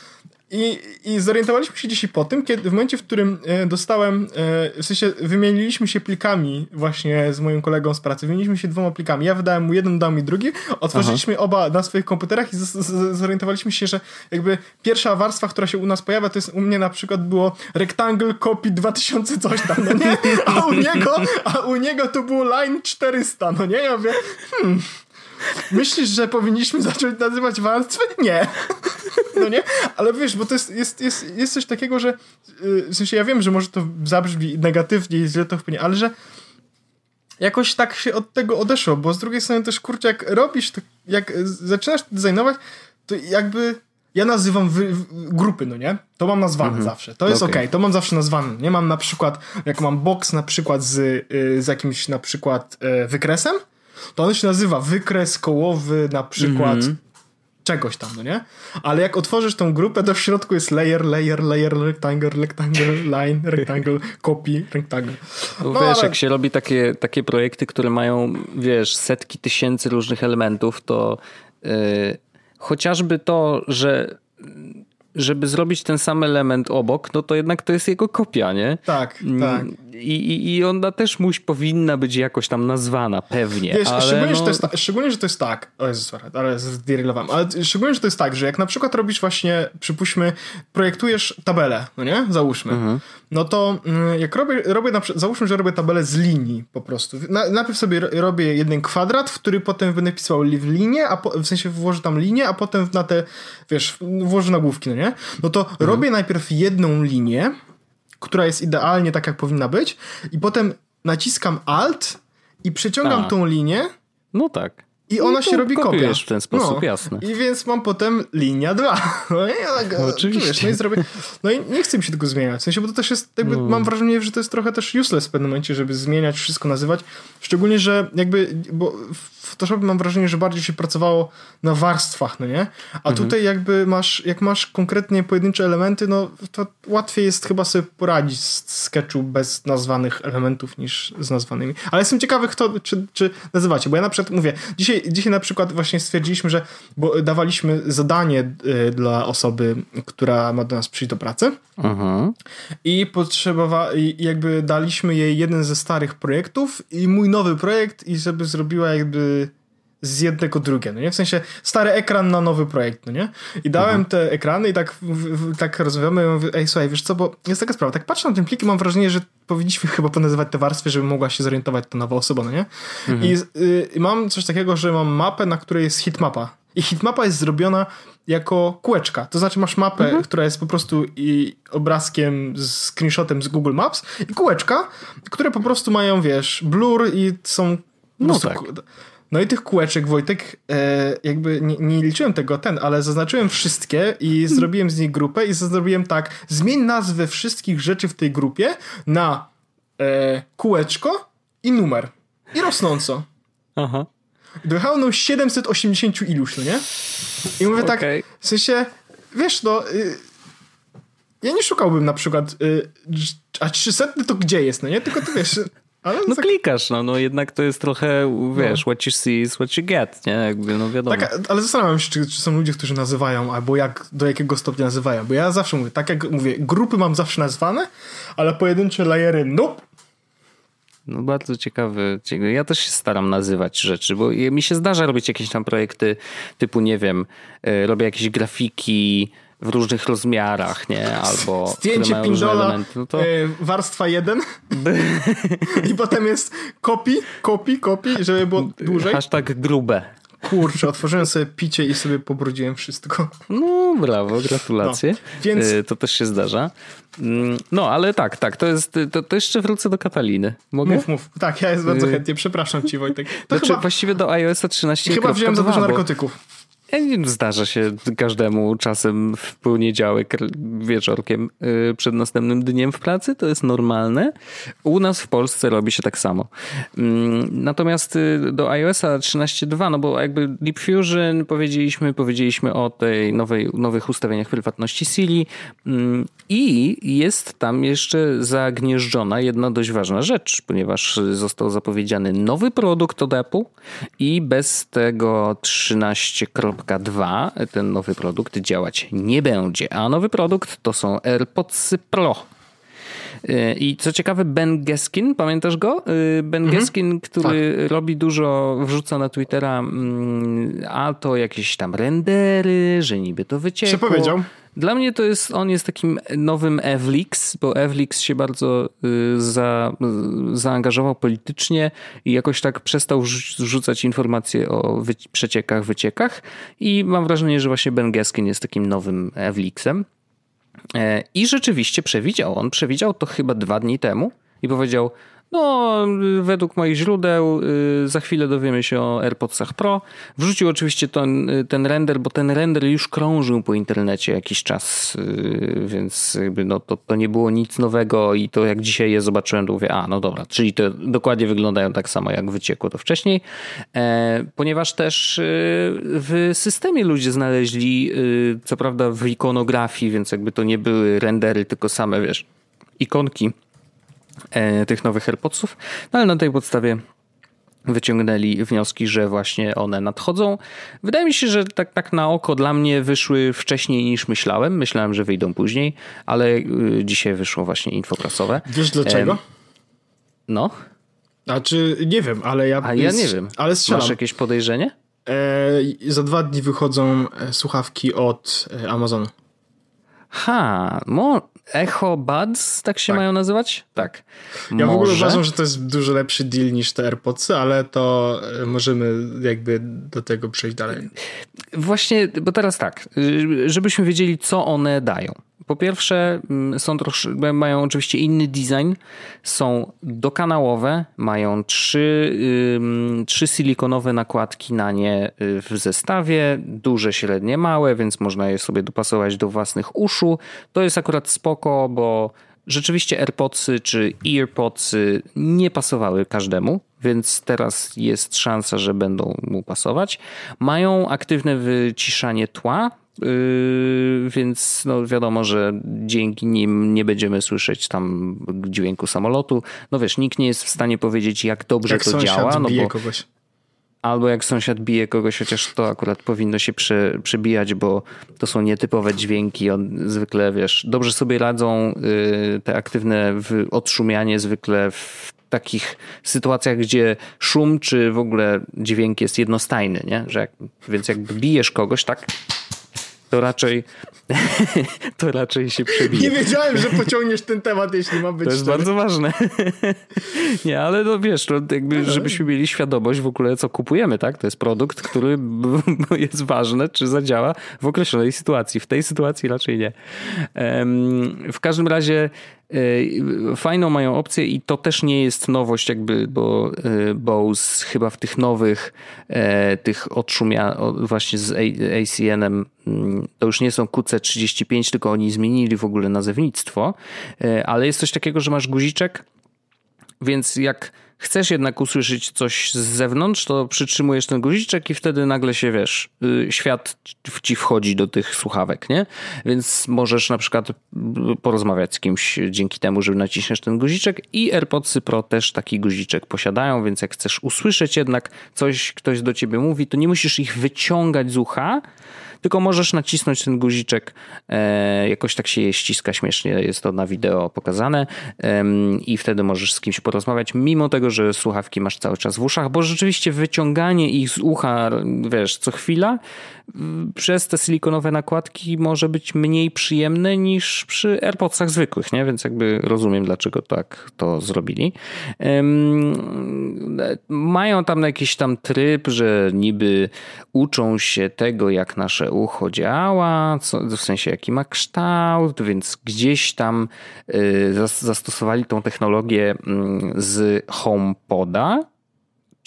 I, I zorientowaliśmy się dzisiaj po tym, kiedy w momencie, w którym e, dostałem, e, w sensie wymieniliśmy się plikami właśnie z moim kolegą z pracy, wymieniliśmy się dwoma plikami. Ja wydałem mu jeden, dał mi drugi, otworzyliśmy Aha. oba na swoich komputerach i z, z, zorientowaliśmy się, że jakby pierwsza warstwa, która się u nas pojawia, to jest u mnie na przykład było Rectangle Copy 2000 coś tam, no nie? A u niego, a u niego to było Line 400, no nie? Ja mówię, hmm, Myślisz, że powinniśmy zacząć nazywać warstwy? Nie. No nie? Ale wiesz, bo to jest, jest, jest, jest coś takiego, że y, w sensie ja wiem, że może to zabrzmi negatywnie i źle to wpłynie, ale że jakoś tak się od tego odeszło, bo z drugiej strony też, kurczę, jak robisz, to jak zaczynasz designować, to jakby ja nazywam wy, grupy, no nie? To mam nazwane mhm. zawsze. To jest okej, okay. to mam zawsze nazwane. Nie mam na przykład, jak mam box na przykład z, y, z jakimś na przykład y, wykresem, to on się nazywa wykres kołowy na przykład mm -hmm. czegoś tam, no nie? Ale jak otworzysz tą grupę, to w środku jest layer, layer, layer, rectangle, rectangle, line, rectangle, copy, rectangle. No, wiesz, ale... jak się robi takie, takie projekty, które mają, wiesz, setki tysięcy różnych elementów, to yy, chociażby to, że żeby zrobić ten sam element obok, no to jednak to jest jego kopia, nie? Tak, mm, tak. I, i, ona też muś, powinna być jakoś tam nazwana, pewnie. Wiesz, ale szczególnie, no... że to jest, szczególnie, że to jest tak, o Jezus, ale zdirylowałem, ale szczególnie, że to jest tak, że jak na przykład robisz właśnie, przypuśćmy, projektujesz tabelę, no nie? Załóżmy. Mhm. No to mm, jak robię, robię na, załóżmy, że robię tabelę z linii po prostu. Na, najpierw sobie robię jeden kwadrat, w który potem będę pisywał w linię, a po, w sensie włożę tam linię, a potem na te, wiesz, włożę nagłówki, no nie? No to mhm. robię najpierw jedną linię, która jest idealnie tak, jak powinna być, i potem naciskam Alt i przeciągam A. tą linię. No tak. I ona się robi kopia. w ten sposób, no. jasne. I więc mam potem linia 2. *laughs* No i tak, Oczywiście. Wiesz, no, i zrobię, no i nie chcę mi się tego zmieniać. W sensie, bo to też jest, jakby no. mam wrażenie, że to jest trochę też useless w pewnym momencie, żeby zmieniać, wszystko nazywać. Szczególnie, że jakby, bo w Photoshopie mam wrażenie, że bardziej się pracowało na warstwach, no nie? A mhm. tutaj jakby masz, jak masz konkretnie pojedyncze elementy, no to łatwiej jest chyba sobie poradzić z sketchu bez nazwanych elementów niż z nazwanymi. Ale jestem ciekawy, kto, czy, czy nazywacie, bo ja na przykład mówię, dzisiaj, dzisiaj na przykład właśnie stwierdziliśmy, że bo dawaliśmy zadanie y, dla osoby, która ma do nas przyjść do pracy mhm. i potrzebowa, i jakby daliśmy jej jeden ze starych projektów i mój nowy projekt i żeby zrobiła jakby z jednego drugie, no nie? W sensie stary ekran na nowy projekt, no nie? I dałem mhm. te ekrany i tak, tak rozmawiamy i mówię, ej słuchaj, wiesz co, bo jest taka sprawa, tak patrzę na ten plik i mam wrażenie, że powinniśmy chyba ponazywać te warstwy, żeby mogła się zorientować ta nowa osoba, no nie? Mhm. I, y, mam coś takiego, że mam mapę, na której jest hitmapa. I hitmapa jest zrobiona jako kółeczka. To znaczy masz mapę, mhm. która jest po prostu i obrazkiem, z screenshotem z Google Maps i kółeczka, które po prostu mają, wiesz, blur i są... No tak. No i tych kółeczek, Wojtek, e, jakby nie, nie, liczyłem tego ten, ale zaznaczyłem wszystkie i hmm. zrobiłem z nich grupę i zrobiłem tak, zmień nazwę wszystkich rzeczy w tej grupie na e, kółeczko i numer. I rosnąco. Aha. Dojechało nam 780 iluś, no nie? I mówię okay. tak, w sensie, wiesz, no... Y, ja nie szukałbym na przykład, y, a 300 to gdzie jest, no nie? Tylko ty wiesz, ale no tak... klikasz, no, no jednak to jest trochę, wiesz, no. what you see is what you get, nie? Jakby, no wiadomo. Tak, ale zastanawiam się, czy, czy, są ludzie, którzy nazywają, albo jak, do jakiego stopnia nazywają, bo ja zawsze mówię, tak jak mówię, grupy mam zawsze nazwane, ale pojedyncze layery, nope. No bardzo ciekawy. Ja też się staram nazywać rzeczy, bo mi się zdarza robić jakieś tam projekty typu, nie wiem, e, robię jakieś grafiki, w różnych rozmiarach, nie? Albo Zdjęcie pindola, no to... Y, warstwa 1 i potem jest copy, copy, copy, żeby było dłużej. Hashtag grube. Kurczę, otworzyłem sobie picie i sobie pobrudziłem wszystko. No, brawo, gratulacje. No, więc... Y, to też się zdarza. Mm, no, ale tak, tak, to jest, to, to jeszcze wrócę do Kataliny. Mogę? Mów, mów. Tak, ja jest bardzo y, chętnie, przepraszam ci Wojtek. To znaczy, chyba... właściwie do iOS 13. Chyba wziąłem za dużo narkotyków. Zdarza się każdemu czasem w poniedziałek wieczorkiem y, przed następnym dniem w pracy, to jest normalne. U nas w Polsce robi się tak samo. Mm, natomiast y, do iOSa 13.2, no bo jakby Deep Fusion powiedzieliśmy, powiedzieliśmy o tej nowej, nowych ustawieniach prywatności Siri mm, i jest tam jeszcze zagnieżdżona jedna dość ważna rzecz, ponieważ został zapowiedziany nowy produkt od Apple i bez tego 13. 2 ten nowy produkt działać nie będzie. A nowy produkt to są AirPods Pro. Y, I co ciekawe, Ben Geskin, pamiętasz go? Y, ben mhm. Geskin, który tak. robi dużo, wrzuca na Twittera, mm, a to jakieś tam rendery, że niby to wyciekło. Co powiedział? Dla mnie to jest, on jest takim nowym Evlix, bo Evlix się bardzo y, za, zaangażował politycznie i jakoś tak przestał rzucać informacje o wy, przeciekach, wyciekach i mam wrażenie, że właśnie Ben Geskin jest takim nowym Evlixem. E, I rzeczywiście przewidział, on przewidział to chyba dwa dni temu i powiedział, No, według moich źródeł y, za chwilę dowiemy się o AirPodsach Pro. Wrzucił oczywiście ten, y, ten render, bo ten render już krążył po internecie jakiś czas, y, więc no, to, to nie było nic nowego i to jak dzisiaj je zobaczyłem, to mówię, a no dobra, czyli to dokładnie wyglądają tak samo jak wyciekło to wcześniej, e, ponieważ też w systemie ludzie znaleźli, co prawda w ikonografii, więc jakby to nie były rendery, tylko same, wiesz, ikonki tych nowych AirPodsów, no ale na tej podstawie wyciągnęli wnioski, że właśnie one nadchodzą. Wydaje mi się, że tak, tak na oko dla mnie wyszły wcześniej niż myślałem. Myślałem, że wyjdą później, ale y, dzisiaj wyszło właśnie info prasowe. Wiesz dlaczego? No. Znaczy, nie wiem, ale ja... A ja nie wiem. Ale strzelam. Masz jakieś podejrzenie? E, za dwa dni wychodzą e, słuchawki od e, Amazonu. Ha, mo, Echo Buds, tak się tak. mają nazywać? Tak. Ja Może... w ogóle uważam, że to jest dużo lepszy deal niż te AirPodsy, ale to e, możemy jakby do tego przejść dalej. Właśnie, bo teraz tak, y, żebyśmy wiedzieli, co one dają. Po pierwsze, mm, są trosz, mają oczywiście inny design, są dokanałowe, mają trzy, trzy silikonowe nakładki na nie y, w zestawie, duże, średnie, małe, więc można je sobie dopasować do własnych uszu. To jest akurat spoko, bo rzeczywiście AirPodsy czy EarPodsy nie pasowały każdemu, więc teraz jest szansa, że będą mu pasować. Mają aktywne wyciszanie tła, Yy, więc no wiadomo, że dzięki nim nie będziemy słyszeć tam dźwięku samolotu. No wiesz, nikt nie jest w stanie powiedzieć, jak dobrze jak to działa. No bo, kogoś. Albo jak sąsiad bije kogoś, chociaż to akurat powinno się prze, przebijać, bo to są nietypowe dźwięki. On, zwykle, wiesz, dobrze sobie radzą yy, te aktywne odszumianie zwykle w takich sytuacjach, gdzie szum czy w ogóle dźwięk jest jednostajny, nie? Że jak, więc jakby bijesz kogoś, tak to raczej *laughs* to raczej się przebije. Nie wiedziałem, że pociągniesz ten temat, jeśli ma być. To jest cztery. bardzo ważne. *laughs* Nie, ale no wiesz, to jakby, żebyśmy mieli świadomość w ogóle, co kupujemy, tak? To jest produkt, który *laughs* jest ważny, czy zadziała w określonej sytuacji. W tej sytuacji raczej nie. W każdym razie E, fajną mają opcję i to też nie jest nowość jakby, bo e, Bose chyba w tych nowych e, tych odszumia właśnie z ACN-em mm, to już nie są QC35, tylko oni zmienili w ogóle nazewnictwo, ale jest coś takiego, że masz guziczek, więc jak chcesz jednak usłyszeć coś z zewnątrz, to przytrzymujesz ten guziczek i wtedy nagle się, wiesz, y, świat ci wchodzi do tych słuchawek, nie? Więc możesz na przykład porozmawiać z kimś dzięki temu, że naciśniesz ten guziczek i AirPodsy Pro też taki guziczek posiadają, więc jak chcesz usłyszeć jednak coś, ktoś do ciebie mówi, to nie musisz ich wyciągać z ucha, tylko możesz nacisnąć ten guziczek, e, jakoś tak się je ściska śmiesznie, jest to na wideo pokazane i wtedy możesz z kimś porozmawiać, mimo tego, że słuchawki masz cały czas w uszach, bo rzeczywiście wyciąganie ich z ucha, wiesz, co chwila, przez te silikonowe nakładki może być mniej przyjemne niż przy AirPodsach zwykłych, nie? Więc jakby rozumiem, dlaczego tak to zrobili. Mają tam jakiś tam tryb, że niby uczą się tego, jak nasze ucho działa, co, w sensie jaki ma kształt, więc gdzieś tam y, zastosowali tą technologię mm, z HomePoda,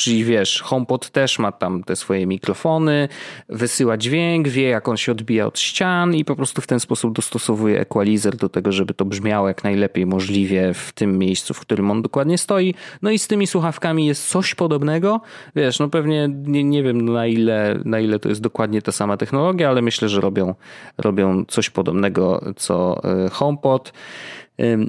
Czyli wiesz, HomePod też ma tam te swoje mikrofony, wysyła dźwięk, wie jak on się odbija od ścian i po prostu w ten sposób dostosowuje equalizer do tego, żeby to brzmiało jak najlepiej możliwie w tym miejscu, w którym on dokładnie stoi. No i z tymi słuchawkami jest coś podobnego. Wiesz, no pewnie nie, nie wiem na ile, na ile to jest dokładnie ta sama technologia, ale myślę, że robią, robią coś podobnego co e, HomePod.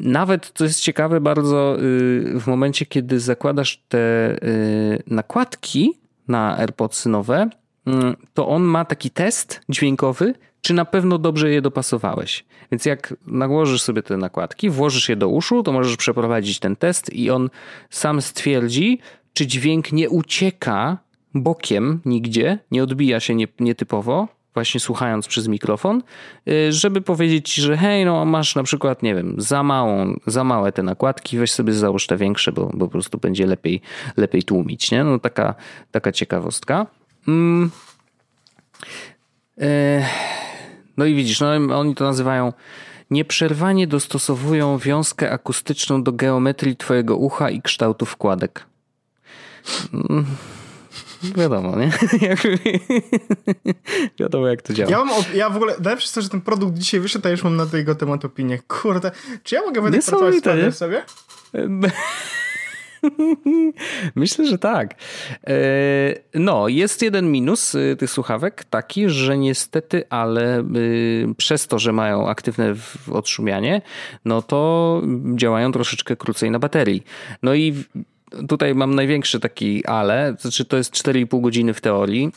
Nawet, co jest ciekawe bardzo, y, w momencie, kiedy zakładasz te y, nakładki na AirPodsy nowe, mm, to on ma taki test dźwiękowy, czy na pewno dobrze je dopasowałeś. Więc jak nałożysz sobie te nakładki, włożysz je do uszu, to możesz przeprowadzić ten test i on sam stwierdzi, czy dźwięk nie ucieka bokiem nigdzie, nie odbija się nietypowo, właśnie słuchając przez mikrofon, y, żeby powiedzieć że hej, no masz na przykład, nie wiem, za małą, za małe te nakładki, weź sobie załóż te większe, bo, bo po prostu będzie lepiej, lepiej tłumić, nie? No taka, taka ciekawostka. Mm. Y, no i widzisz, no oni to nazywają nieprzerwanie dostosowują wiązkę akustyczną do geometrii twojego ucha i kształtu wkładek. Mm, wiadomo, nie? *laughs* wiadomo, jak to działa. Ja, mam, ja w ogóle, nawet przez to, że ten produkt dzisiaj wyszedł, a już mam na tego temat opinię. Kurde, czy ja mogę wydać pracować sobie? *laughs* Myślę, że tak. E, no, jest jeden minus y, tych słuchawek, taki, że niestety, ale y, przez to, że mają aktywne odszumianie, no to działają troszeczkę krócej na baterii. No i tutaj mam największy taki ale, znaczy to jest 4,5 godziny w teorii,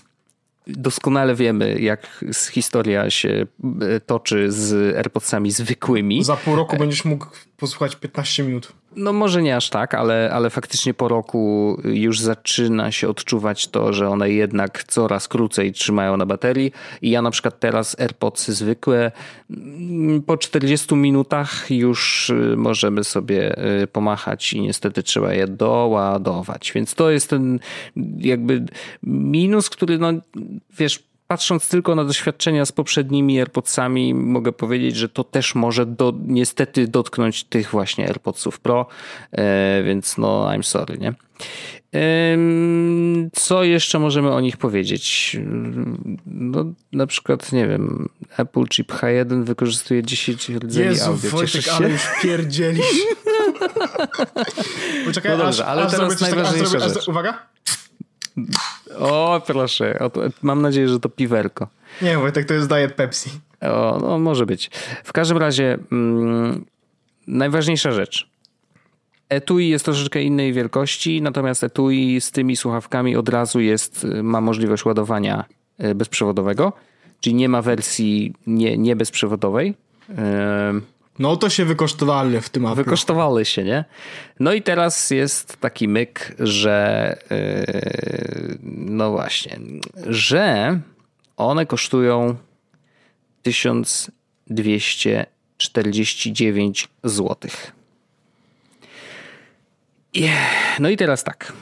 doskonale wiemy, jak historia się e, toczy z AirPodsami zwykłymi. Za pół roku będziesz mógł posłuchać 15 minut. No może nie aż tak, ale, ale faktycznie po roku już zaczyna się odczuwać to, że one jednak coraz krócej trzymają na baterii i ja na przykład teraz AirPodsy zwykłe mm, po 40 minutach już y, możemy sobie y, pomachać i niestety trzeba je doładować. Więc to jest ten jakby minus, który no wiesz patrząc tylko na doświadczenia z poprzednimi AirPodsami, mogę powiedzieć, że to też może do, niestety dotknąć tych właśnie AirPodsów Pro, e, więc no I'm sorry, nie? Co jeszcze możemy o nich powiedzieć? No, na przykład, nie wiem, Apple Chip H1 wykorzystuje 10 rdzeni Jezu, audio. Wojtek, się? ale już pierdzielisz. *laughs* Poczekaj, no dobrze, aż, ale aż teraz najważniejsza tak, rzecz. Uwaga. O, proszę. Mam nadzieję, że to piwerko. Nie, Wojtek, to jest daje Pepsi. O, no może być. W każdym razie mm, najważniejsza rzecz. Etui jest troszeczkę innej wielkości, natomiast etui z tymi słuchawkami od razu jest, ma możliwość ładowania e, bezprzewodowego, czyli nie ma wersji nie, nie bezprzewodowej. No to się wykosztowali w tym Apple. Wykosztowali się, nie? No i teraz jest taki myk, że yy, no właśnie, że one kosztują 1249 zł. Yeah. No i teraz tak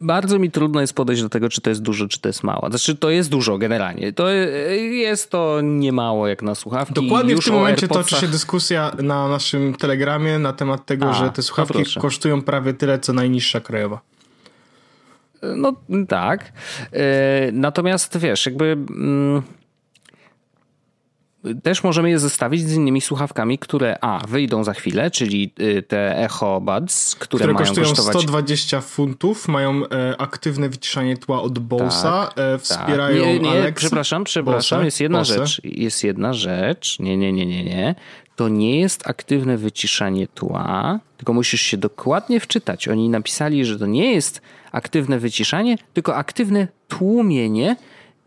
bardzo mi trudno jest podejść do tego, czy to jest dużo, czy to jest mało. Znaczy, to jest dużo generalnie. To jest to niemało jak na słuchawki. Dokładnie Już w tym momencie toczy się dyskusja na naszym telegramie na temat tego, A, że te słuchawki no kosztują prawie tyle, co najniższa krajowa. No tak. E, natomiast wiesz, jakby. Mm, też możemy je zestawić z innymi słuchawkami, które a, wyjdą za chwilę, czyli y, te Echo Buds, które, które mają kosztują kosztować... 120 funtów, mają e, aktywne wyciszanie tła od Bose'a, tak, e, wspierają tak. nie, nie, Alexa, Przepraszam, przepraszam, Bose, jest jedna Bose. rzecz, jest jedna rzecz, nie, nie, nie, nie, nie, to nie jest aktywne wyciszanie tła, tylko musisz się dokładnie wczytać. Oni napisali, że to nie jest aktywne wyciszanie, tylko aktywne tłumienie,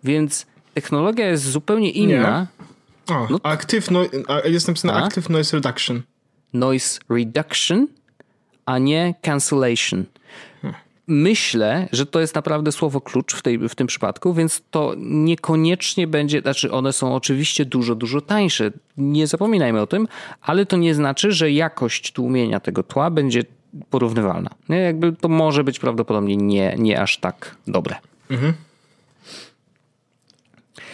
więc technologia jest zupełnie inna. Nie. O, no, active no, jest napisane a? Active Noise Reduction. Noise Reduction, a nie Cancellation. Hmm. Myślę, że to jest naprawdę słowo klucz w, tej, w tym przypadku, więc to niekoniecznie będzie, znaczy one są oczywiście dużo, dużo tańsze, nie zapominajmy o tym, ale to nie znaczy, że jakość tłumienia tego tła będzie porównywalna. Nie? Jakby to może być prawdopodobnie nie, nie aż tak dobre. Mhm.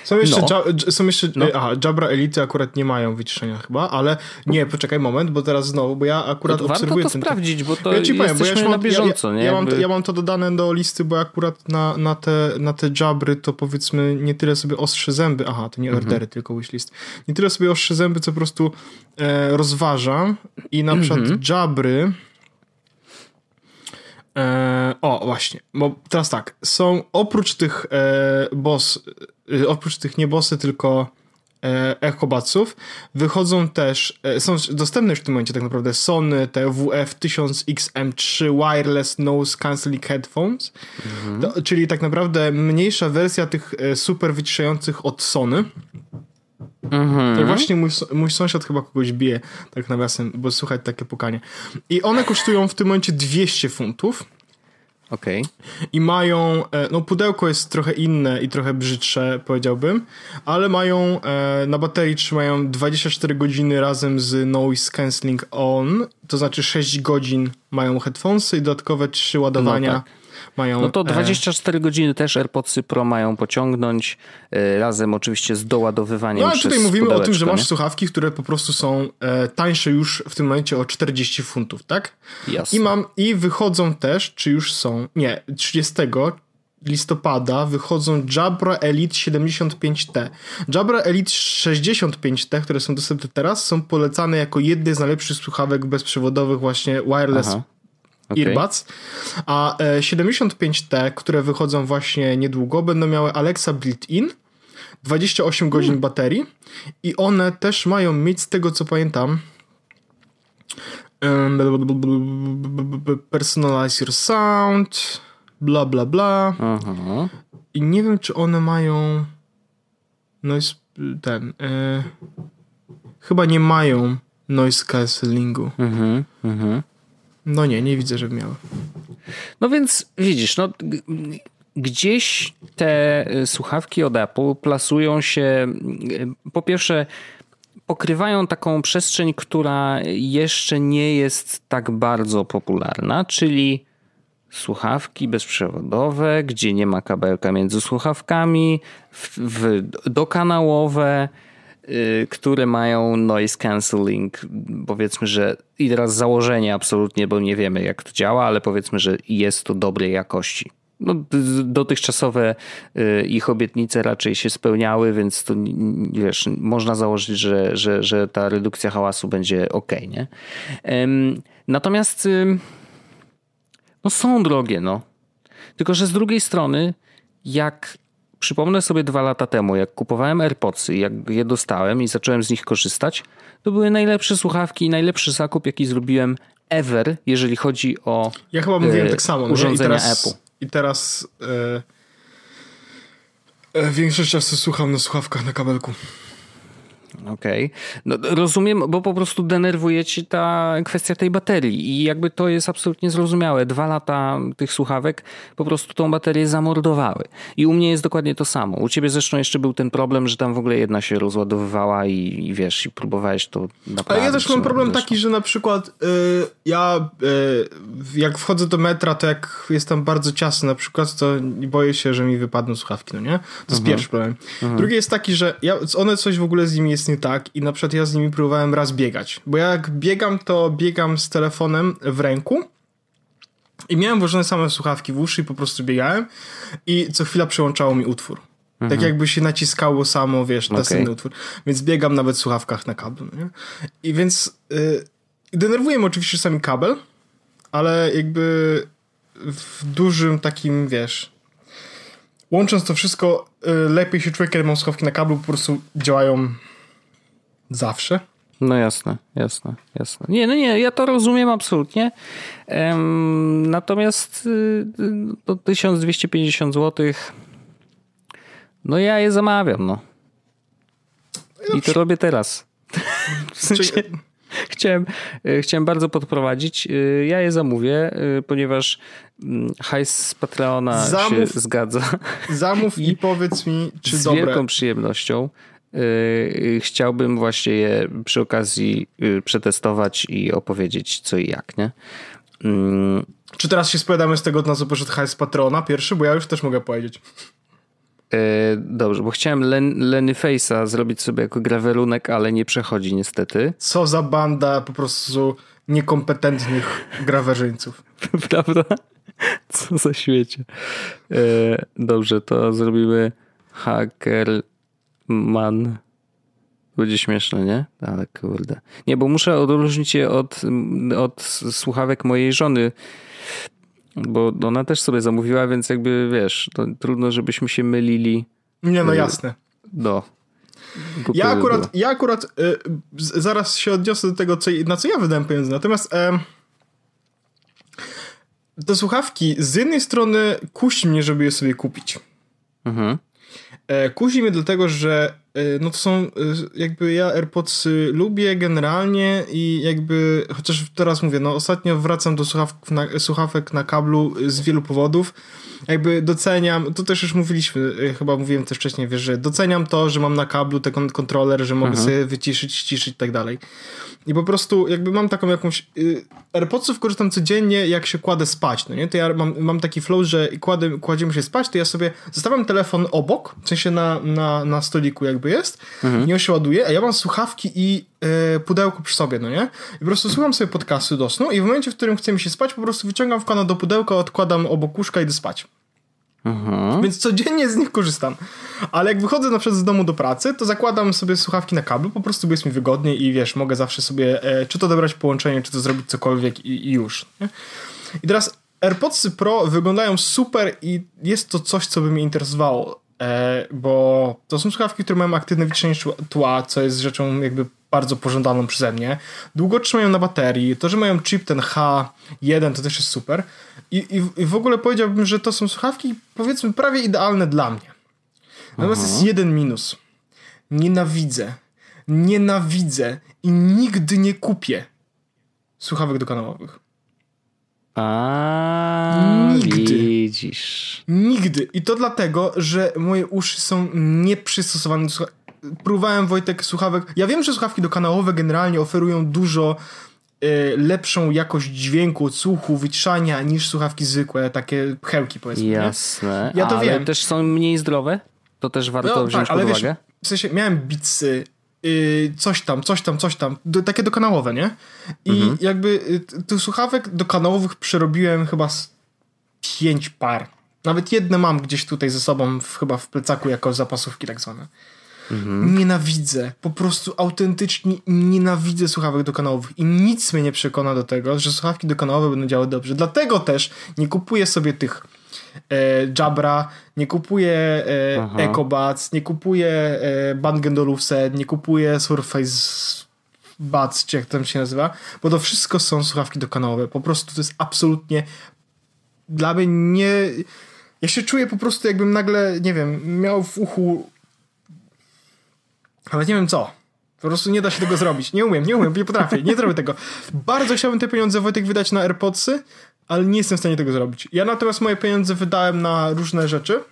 Są jeszcze, no. są jeszcze no. aha, Jabra Elity akurat nie mają wyciszenia chyba, ale nie, poczekaj moment, bo teraz znowu, bo ja akurat to obserwuję warto to ten... sprawdzić, bo to ja ci powiem, bo ja mam, na bieżąco, ja, nie? Ja, mam, ja mam to dodane do listy, bo akurat na, na, te, na te Jabry to powiedzmy nie tyle sobie ostrze zęby, aha, to nie mhm. ordery, tylko wishlist, nie tyle sobie ostrze zęby, co po prostu e, rozważam i na przykład mhm. Jabry E, o, właśnie, bo teraz tak, są oprócz tych e, boss, e, oprócz tych nie bossy, tylko e, echobatsów, wychodzą też, e, są dostępne już w tym momencie tak naprawdę Sony TWF 1000XM3 Wireless Noise Cancelling Headphones, mhm. to, czyli tak naprawdę mniejsza wersja tych e, super wyciszających od Sony. Mhm. To właśnie mój, mój sąsiad chyba kogoś bije, tak nawiasem, bo słuchać takie pukanie. I one kosztują w tym momencie 200 funtów. Okej. Okay. I mają, e, no pudełko jest trochę inne i trochę brzydsze, powiedziałbym, ale mają, e, na baterii trzymają 24 godziny razem z noise cancelling on, to znaczy 6 godzin mają headphonesy i dodatkowe 3 ładowania. No tak mają... No to 24 e... godziny też AirPodsy Pro mają pociągnąć, e, razem oczywiście z doładowywaniem No ale tutaj mówimy o tym, że masz nie? słuchawki, które po prostu są e, tańsze już w tym momencie o 40 funtów, tak? Jasne. I mam, i wychodzą też, czy już są, nie, 30 listopada wychodzą Jabra Elite 75T. Jabra Elite 65T, które są dostępne teraz, są polecane jako jedne z najlepszych słuchawek bezprzewodowych właśnie wireless Aha. Okay. Earbuds, a 75T, e, które wychodzą właśnie niedługo, będą miały Alexa built-in, 28 godzin hmm. baterii i one też mają mieć, z tego co pamiętam, personalize your sound, bla bla bla. Aha. I nie wiem, czy one mają noise ten. E, chyba nie mają noise cancellingu. Mhm, mhm. No nie, nie widzę, żeby miały. No więc widzisz, no gdzieś te y, słuchawki od Apple plasują się y, po pierwsze pokrywają taką przestrzeń, która jeszcze nie jest tak bardzo popularna, czyli słuchawki bezprzewodowe, gdzie nie ma kabelka między słuchawkami, w, w, dokanałowe, które mają noise cancelling. Powiedzmy, że i teraz założenie absolutnie, bo nie wiemy jak to działa, ale powiedzmy, że jest to dobrej jakości. No, dotychczasowe y, ich obietnice raczej się spełniały, więc to wiesz, można założyć, że, że, że ta redukcja hałasu będzie ok, nie? Natomiast no są drogie, no. Tylko, że z drugiej strony, jak przypomnę sobie dwa lata temu, jak kupowałem AirPodsy, jak je dostałem i zacząłem z nich korzystać, to były najlepsze słuchawki i najlepszy zakup, jaki zrobiłem ever, jeżeli chodzi o Ja chyba mówiłem e, tak samo. Urządzenia I teraz, Apple. I teraz e, e, większość czasu słucham na słuchawkach na kabelku. Okej. Okay. No, rozumiem, bo po prostu denerwuje ci ta kwestia tej baterii i jakby to jest absolutnie zrozumiałe. Dwa lata tych słuchawek po prostu tą baterię zamordowały. I u mnie jest dokładnie to samo. U ciebie zresztą jeszcze był ten problem, że tam w ogóle jedna się rozładowywała i, i wiesz, i próbowałeś to naprawdę. Ale ja też mam problem zresztą. taki, że na przykład yy, ja yy, jak wchodzę do metra, to jak jest tam bardzo ciasno na przykład, to boję się, że mi wypadną słuchawki, no nie? To jest mhm. pierwszy problem. Mhm. Drugi jest taki, że ja, one coś w ogóle z nimi jest nie tak i na przykład ja z nimi próbowałem raz biegać, bo jak biegam, to biegam z telefonem w ręku i miałem włożone same słuchawki w uszy i po prostu biegałem i co chwila przełączało mi utwór. Tak mhm. Tak jakby się naciskało samo, wiesz, ten okay. utwór. Więc biegam nawet w słuchawkach na kablu. Nie? I więc yy, denerwuje mnie oczywiście sami kabel, ale jakby w dużym takim, wiesz, łącząc to wszystko, yy, lepiej się czuje, kiedy mam słuchawki na kablu, po prostu działają Zawsze? No jasne, jasne, jasne. Nie, no nie, ja to rozumiem absolutnie. Um, natomiast y, to 1250 zł no ja je zamawiam, no. I to robię teraz. *laughs* W sensie, *laughs* chciałem, y, chciałem bardzo podprowadzić. Y, ja je zamówię, ponieważ mm, hajs z Patreona zamów, się zgadza. Zamów *laughs* i, i powiedz mi, czy z dobre. Z wielką przyjemnością. Y, chciałbym właśnie je przy okazji y, przetestować i opowiedzieć co i jak, nie? Mm. Czy teraz się spowiadamy z tego, na co poszedł hajs patrona pierwszy? Bo ja już też mogę powiedzieć. Dobrze, bo chciałem Len, Lenny Face'a zrobić sobie jako grawelunek, ale nie przechodzi niestety. Co za banda po prostu niekompetentnych grawerzyńców. *laughs* Prawda? Co za świecie. Dobrze, to zrobimy hacker man. Będzie śmieszne, nie? Ale kurde. Nie, bo muszę odróżnić je od, od słuchawek mojej żony, bo ona też sobie zamówiła, więc jakby wiesz, trudno, żebyśmy się mylili. Nie, no y, jasne. Do. Ja akurat, ja akurat y, zaraz się odniosę do tego, co, na co ja wydałem pieniądze. Natomiast y, te słuchawki z jednej strony kusi mnie, żeby je sobie kupić. Mhm. Kusi mnie dlatego, że no to są jakby ja AirPodsy lubię generalnie i jakby, chociaż teraz mówię, no ostatnio wracam do słuchawek na, słuchawek na kablu z wielu powodów jakby doceniam, to też już mówiliśmy, chyba mówiłem też wcześniej, wiesz, że doceniam to, że mam na kablu ten kontroler, że mogę mhm. sobie wyciszyć, ściszyć i tak dalej. I po prostu jakby mam taką jakąś... Y, AirPodsów korzystam codziennie, jak się kładę spać, no nie? To ja mam, mam taki flow, że kładę, kładziemy się spać, to ja sobie zostawiam telefon obok, w sensie na, na, na stoliku jakby jest, mhm. nie się ładuje, a ja mam słuchawki i y, pudełko przy sobie, no nie? I po prostu słucham sobie podcasty do snu i w momencie, w którym chce mi się spać, po prostu wyciągam wkładam do pudełka, odkładam obok łóżka i idę spać. Więc codziennie z nich korzystam. Ale jak wychodzę na przykład z domu do pracy, to zakładam sobie słuchawki na kablu, po prostu jest mi wygodnie i wiesz, mogę zawsze sobie e, czy to dobrać połączenie, czy to zrobić cokolwiek i, i już. Nie? I teraz AirPods Pro wyglądają super i jest to coś, co by mnie interesowało, bo to są słuchawki, które mają aktywne wyciszenie tła, co jest rzeczą jakby bardzo pożądaną przeze mnie. Długo trzymają na baterii. To, że mają chip ten H1 to też jest super. I, i, i w ogóle powiedziałbym, że to są słuchawki powiedzmy prawie idealne dla mnie. Natomiast jest jeden minus. Nienawidzę. Nienawidzę i nigdy nie kupię słuchawek dokanałowych. A, Nigdy. Widzisz. Nigdy. I to dlatego, że moje uszy są nieprzystosowane do słuchawek próbowałem Wojtek słuchawek. Ja wiem, że słuchawki dokanałowe generalnie oferują dużo y, lepszą jakość dźwięku, odsłuchu, wyciszania niż słuchawki zwykłe, takie pchełki powiedzmy. Jasne. Nie? Ja to ale wiem. też są mniej zdrowe? To też warto no, wziąć tak, pod ale uwagę? Wiesz, w sensie miałem bitsy, y, coś tam, coś tam, coś tam, do, takie dokanałowe, nie? I mhm. jakby y, tych słuchawek dokanałowych przerobiłem chyba z pięć par. Nawet jedne mam gdzieś tutaj ze sobą, w, chyba w plecaku jako zapasówki tak zwane. Mhm. Nienawidzę. Po prostu autentycznie nienawidzę słuchawek dokanałowych i nic mnie nie przekona do tego, że słuchawki dokanałowe będą działały dobrze. Dlatego też nie kupuję sobie tych Jabra, nie kupuję e, EcoBuds, nie kupuję e, Olufsen, nie kupuję Surface Buds, czy jak tam się nazywa, bo to wszystko są słuchawki dokanałowe. Po prostu to jest absolutnie dla mnie nie... Ja się czuję po prostu jakbym nagle, nie wiem, miał w uchu ale nie wiem co. Po prostu nie da się tego zrobić. Nie umiem, nie umiem, nie potrafię, nie zrobię tego. Bardzo chciałbym te pieniądze Wojtek wydać na AirPodsy, ale nie jestem w stanie tego zrobić. Ja natomiast moje pieniądze wydałem na różne rzeczy.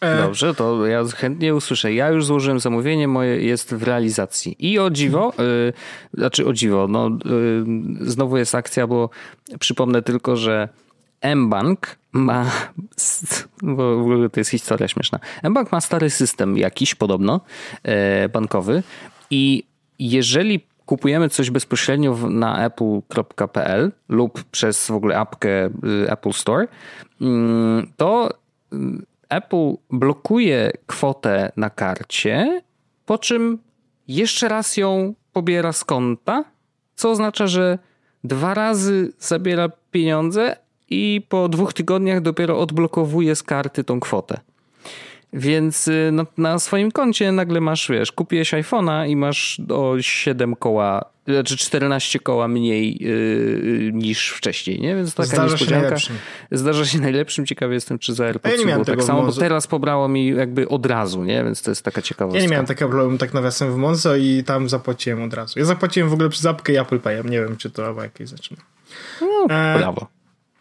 E, Dobrze, to ja chętnie usłyszę. Ja już złożyłem zamówienie, moje jest w realizacji. I o dziwo, yy, znaczy o dziwo, no yy, znowu jest akcja, bo przypomnę tylko, że mBank ma, bo w ogóle to jest historia śmieszna. mBank ma stary system jakiś podobno, e, bankowy i jeżeli kupujemy coś bezpośrednio na apple.pl lub przez w ogóle apkę y, Apple Store, mm, to y, Apple blokuje kwotę na karcie, po czym jeszcze raz ją pobiera z konta, co oznacza, że dwa razy zabiera pieniądze, i po dwóch tygodniach dopiero odblokowuje z karty tą kwotę. Więc y, no, na swoim koncie nagle masz, wiesz, kupiłeś iPhone'a i masz o 7 koła, znaczy 14 koła mniej yy, niż wcześniej, nie? Więc taka Zdarza niespodzianka. Się Zdarza się najlepszym. Ciekawy jestem, czy za AirPods ja było tak samo, bo teraz pobrało mi jakby od razu, nie? Więc to jest taka ciekawostka. Ja nie miałem takiego problemu tak nawiasem w Monzo i tam zapłaciłem od razu. Ja zapłaciłem w ogóle przez apkę i Apple Payem. Nie wiem, czy to albo jakieś zaczyna. No, e, brawo.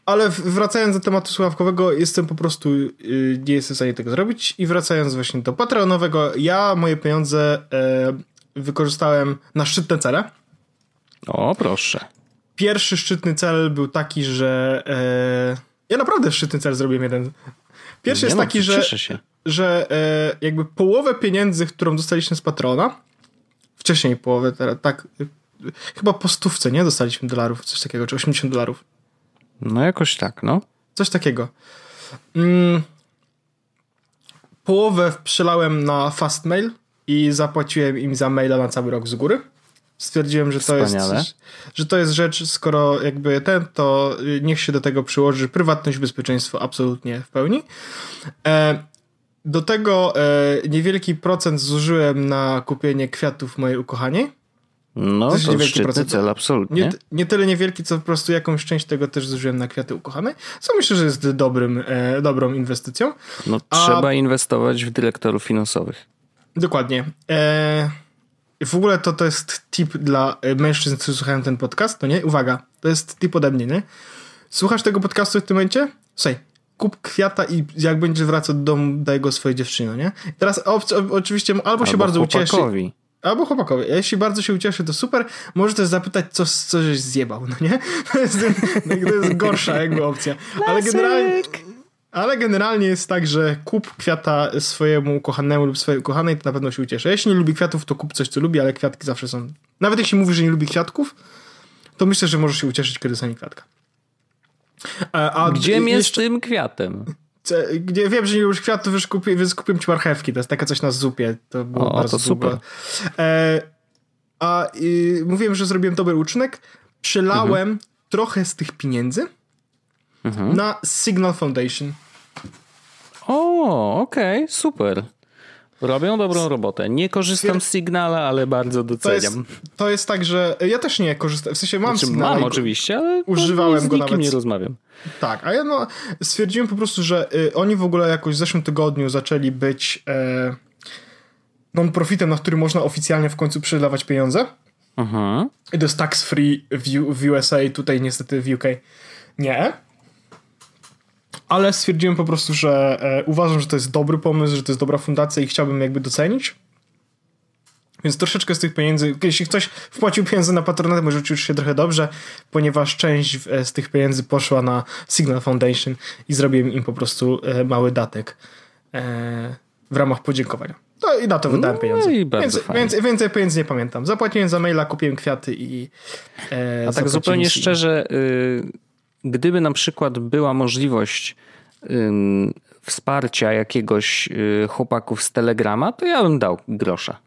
Ale wracając do tematu słuchawkowego, jestem po prostu, y, nie jestem w stanie tego zrobić. I wracając właśnie do Patreonowego, ja moje pieniądze e, wykorzystałem na szczytne cele. O, proszę. Pierwszy szczytny cel był taki, że e, ja naprawdę szczytny cel zrobiłem jeden. Pierwszy nie jest no, taki, że, że e, jakby połowę pieniędzy, którą dostaliśmy z Patrona, wcześniej połowę, teraz, tak, chyba po stówce, nie? Dostaliśmy dolarów, coś takiego, czy 80 dolarów no jakoś tak, no. Coś takiego. Mm. Połowę przelałem na Fastmail i zapłaciłem im za maila na cały rok z góry. Stwierdziłem, że to, jest, że to jest rzecz, skoro jakby ten, to niech się do tego przyłoży prywatność, bezpieczeństwo absolutnie w pełni. E, do tego e, niewielki procent zużyłem na kupienie kwiatów mojej ukochanej no, to, szczytny procent. cel, absolutnie. Nie, nie, tyle niewielki, co po prostu jakąś część tego też zużyłem na kwiaty ukochanej, co myślę, że jest dobrym, e, dobrą inwestycją. No, A... trzeba inwestować w dyrektorów finansowych. Dokładnie. E, w ogóle to, to jest tip dla e, mężczyzn, którzy słuchają ten podcast, to nie? Uwaga, to jest tip ode mnie, nie? Słuchasz tego podcastu w tym momencie? Słuchaj, kup kwiata i jak będziesz wracał do domu, daj go swojej dziewczynie, nie? Teraz oczywiście albo, albo się bardzo ucieszy. Albo chłopakowi. Jeśli bardzo się ucieszy, to super. Może też zapytać, co, co żeś zjebał, no nie? *laughs* To jest, to jest gorsza jakby opcja. Ale generalnie, ale generalnie jest tak, że kup kwiata swojemu kochanemu lub swojej ukochanej, to na pewno się ucieszy. Jeśli nie lubi kwiatów, to kup coś, co lubi, ale kwiatki zawsze są... Nawet jeśli mówisz, że nie lubi kwiatków, to myślę, że możesz się ucieszyć, kiedy dostanie kwiatka. A, a Gdzie mnie z tym kwiatem? Gdzie wiem, że nie lubisz kwiatów, więc kupiłem, więc kupiłem ci marchewki. To jest taka coś na zupie. To było o, bardzo to super. E, a y, mówiłem, że zrobiłem dobry uczynek. Przelałem mhm. trochę z tych pieniędzy mhm. na Signal Foundation. O, okej, okay, super. Robią dobrą robotę. Nie korzystam z Signala, ale bardzo doceniam. To jest, to jest tak, że ja też nie korzystam. W sensie mam znaczy, Signala. Mam oczywiście, ale używałem z go nawet. nie rozmawiam. Tak, a ja no, stwierdziłem po prostu, że y, oni w ogóle jakoś w zeszłym tygodniu zaczęli być e, non-profitem, na który można oficjalnie w końcu przelewać pieniądze. Mhm. I to jest tax free w, w USA, tutaj niestety w UK nie ale stwierdziłem po prostu, że e, uważam, że to jest dobry pomysł, że to jest dobra fundacja i chciałbym jakby docenić. Więc troszeczkę z tych pieniędzy, jeśli ktoś wpłacił pieniądze na patronat, może czuć się trochę dobrze, ponieważ część e, z tych pieniędzy poszła na Signal Foundation i zrobiłem im po prostu e, mały datek e, w ramach podziękowania. No i na to wydałem no pieniądze. I więcej, więcej, więcej pieniędzy nie pamiętam. Zapłaciłem za maila, kupiłem kwiaty i. E, A tak zupełnie szczerze, y, gdyby na przykład była możliwość wsparcia jakiegoś y, chłopaków z Telegrama, to ja bym dał grosza.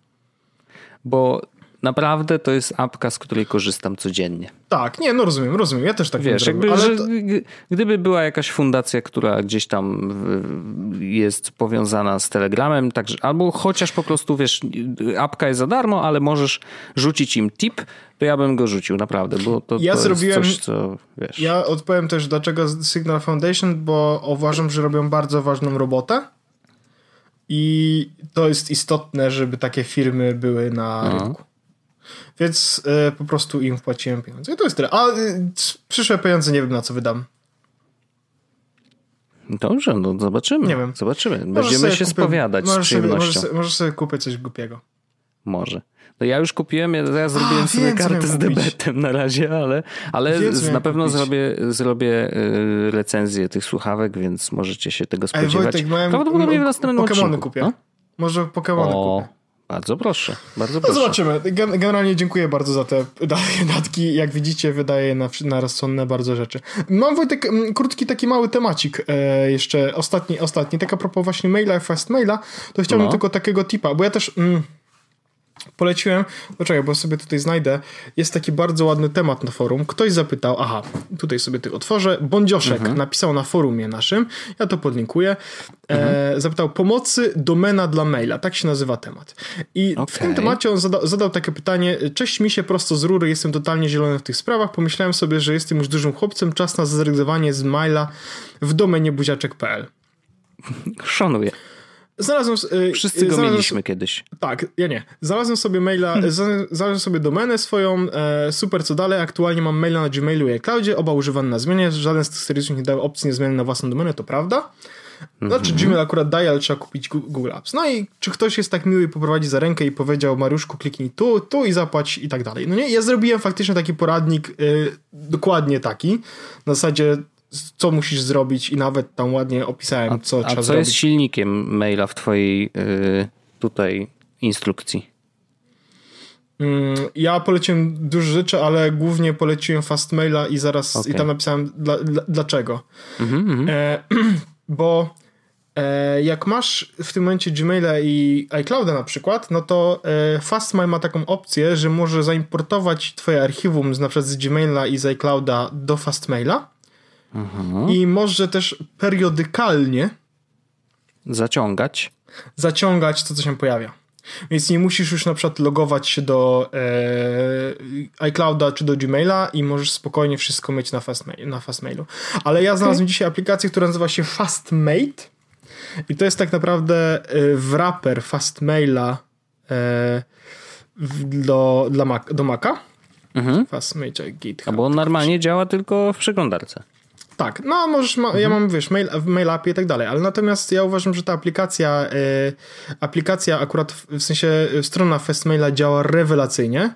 Bo Naprawdę to jest apka, z której korzystam codziennie. Tak, nie, no rozumiem, rozumiem. Ja też tak Wiesz, jakby, ale to... gdyby była jakaś fundacja, która gdzieś tam jest powiązana z Telegramem, tak, albo chociaż po prostu, wiesz, apka jest za darmo, ale możesz rzucić im tip, to ja bym go rzucił, naprawdę, bo to, ja to zrobiłem, coś, co, wiesz... Ja odpowiem też, dlaczego Signal Foundation, bo uważam, że robią bardzo ważną robotę i to jest istotne, żeby takie firmy były na Aha. rynku. Więc y, po prostu im wpłaciłem pieniądze. I to jest tyle. A y, przyszłe pieniądze nie wiem na co wydam. Dobrze, no zobaczymy. Nie wiem. Zobaczymy. Będziemy się kupię, spowiadać z przyjemnością. Sobie, możesz, sobie, kupić coś głupiego. Może. No ja już kupiłem, ja, ja zrobiłem A, sobie kartę z debetem *laughs* na razie, ale, ale na pewno kupić. zrobię, zrobię y, recenzję tych słuchawek, więc możecie się tego spodziewać. Ej, Wojtek, Prawdopodobnie w następnym Pokemony odcinku. kupię. No? Może Pokemony o, kupię. Bardzo proszę, bardzo proszę. No zobaczymy. Generalnie dziękuję bardzo za te *laughs* datki. Jak widzicie, wydaje na, na rozsądne bardzo rzeczy. Mam Wojtek krótki taki mały temacik e, jeszcze, ostatni, ostatni. Tak a propos właśnie maila, fast maila, to chciałbym no. tylko takiego tipa, bo ja też... Mm, poleciłem, poczekaj, bo sobie tutaj znajdę, jest taki bardzo ładny temat na forum. Ktoś zapytał, aha, tutaj sobie ty otworzę, Bądzioszek mhm. napisał na forumie naszym, ja to podlinkuję, e, mhm. e, zapytał pomocy domena dla maila, tak się nazywa temat. I okay. w tym temacie on zada, zadał takie pytanie, cześć mi się prosto z rury, jestem totalnie zielony w tych sprawach, pomyślałem sobie, że jestem już dużym chłopcem, czas na zrezygnowanie z maila w domenie buziaczek.pl. Szanuję. Znalazłem. Yy, Wszyscy go znalazłem, mieliśmy kiedyś. Tak, ja nie. Znalazłem sobie maila, hmm. znalazłem sobie domenę swoją, e, super co dalej. Aktualnie mam maila na Gmailu i iCloudzie, oba używam na zmianie. Żaden z tych serwisów nie daje opcji zmiany na własną domenę, to prawda. Znaczy mm -hmm. Gmail akurat daje, ale trzeba kupić Google Apps. No i czy ktoś jest tak miły i poprowadzi za rękę i powiedział Mariuszku kliknij tu, tu i zapłać i tak dalej. No nie, ja zrobiłem faktycznie taki poradnik, yy, dokładnie taki, na zasadzie co musisz zrobić i nawet tam ładnie opisałem, co a, trzeba co zrobić. jest silnikiem maila w twojej yy, tutaj instrukcji? Mm, ja poleciłem dużo rzeczy, ale głównie poleciłem Fastmaila i zaraz okay. i tam napisałem dla, dla, dlaczego. Mm -hmm. e, *clears throat* bo e, jak masz w tym momencie Gmaila i iClouda na przykład, no to e, Fastmail ma taką opcję, że może zaimportować twoje archiwum z, na przykład z Gmaila i z iClouda do Fastmaila Mhm. I może też periodykalnie zaciągać. Zaciągać to, co się pojawia. Więc nie musisz już na przykład logować się do e, iClouda czy do Gmaila i możesz spokojnie wszystko mieć na, Fastmail, na Fastmailu. Ale ja znalazłem okay. dzisiaj aplikację, która nazywa się Fastmate I to jest tak naprawdę wrapper Fastmaila do, dla Mac, do Maca. Mhm. Fastmail GitHub. A bo on normalnie działa tylko w przeglądarce. Tak, no możesz, ma, mhm. ja mam, wiesz, mail, mail API i tak dalej, ale natomiast ja uważam, że ta aplikacja, y, aplikacja akurat w, w sensie strona Fastmaila działa rewelacyjnie.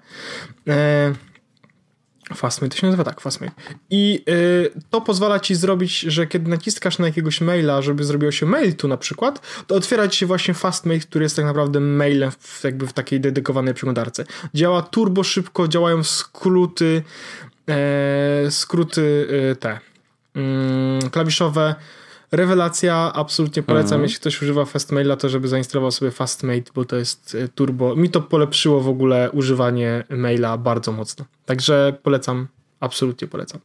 Y, Fastmail, to się nazywa tak, Fastmail. I y, to pozwala ci zrobić, że kiedy naciskasz na jakiegoś maila, żeby zrobiło się mail tu na przykład, to otwiera ci się właśnie Fastmail, który jest tak naprawdę mailem w, jakby w takiej dedykowanej przeglądarce. Działa turbo szybko, działają skróty, e, skróty e, te klawiszowe. Rewelacja, absolutnie polecam, mhm. jeśli ktoś używa Fastmaila, to żeby zainstalował sobie Fastmate, bo to jest e, turbo. Mi to polepszyło w ogóle używanie maila bardzo mocno. Także polecam, absolutnie polecam.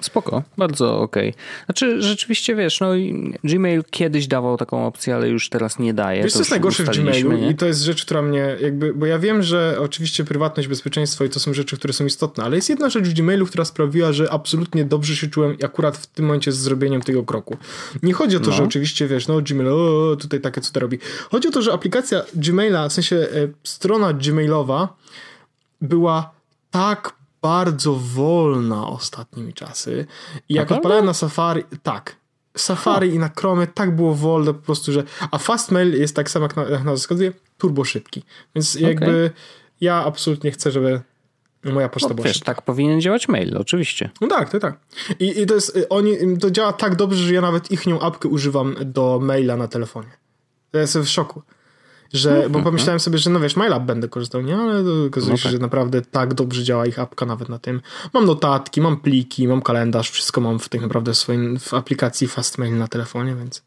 Spoko, bardzo okej. Okay. Znaczy, rzeczywiście wiesz, no Gmail kiedyś dawał taką opcję, ale już teraz nie daje. Wiesz, to jest najgorsze w Gmailu nie? i to jest rzecz, która mnie jakby, bo ja wiem, że oczywiście prywatność, bezpieczeństwo i to są rzeczy, które są istotne, ale jest jedna rzecz w Gmailu, która sprawiła, że absolutnie dobrze się czułem akurat w tym momencie z zrobieniem tego kroku. Nie chodzi o to, no. że oczywiście, wiesz, no Gmail, o, tutaj takie co to robi. Chodzi o to, że aplikacja Gmaila, w sensie e, strona Gmailowa była tak bardzo wolna ostatnimi czasy. I jak odpalałem na Safari, tak. Safari huh. i na Chrome tak było wolne po prostu, że. A Fastmail jest tak samo jak, na, jak wskazuje, turbo szybki. Więc jakby okay. ja absolutnie chcę, żeby moja poczta no, była wiesz, tak powinien działać mail, oczywiście. No tak, to tak. I, I to jest, oni, to działa tak dobrze, że ja nawet ich nią apkę używam do maila na telefonie. Ja jestem w szoku że, bo mhm. pomyślałem sobie, że no wiesz, MyLab będę korzystał, nie? Ale okazuje no się, tak. że naprawdę tak dobrze działa ich apka nawet na tym. Mam notatki, mam pliki, mam kalendarz, wszystko mam w tak naprawdę w swoim, w aplikacji Fastmail na telefonie, więc...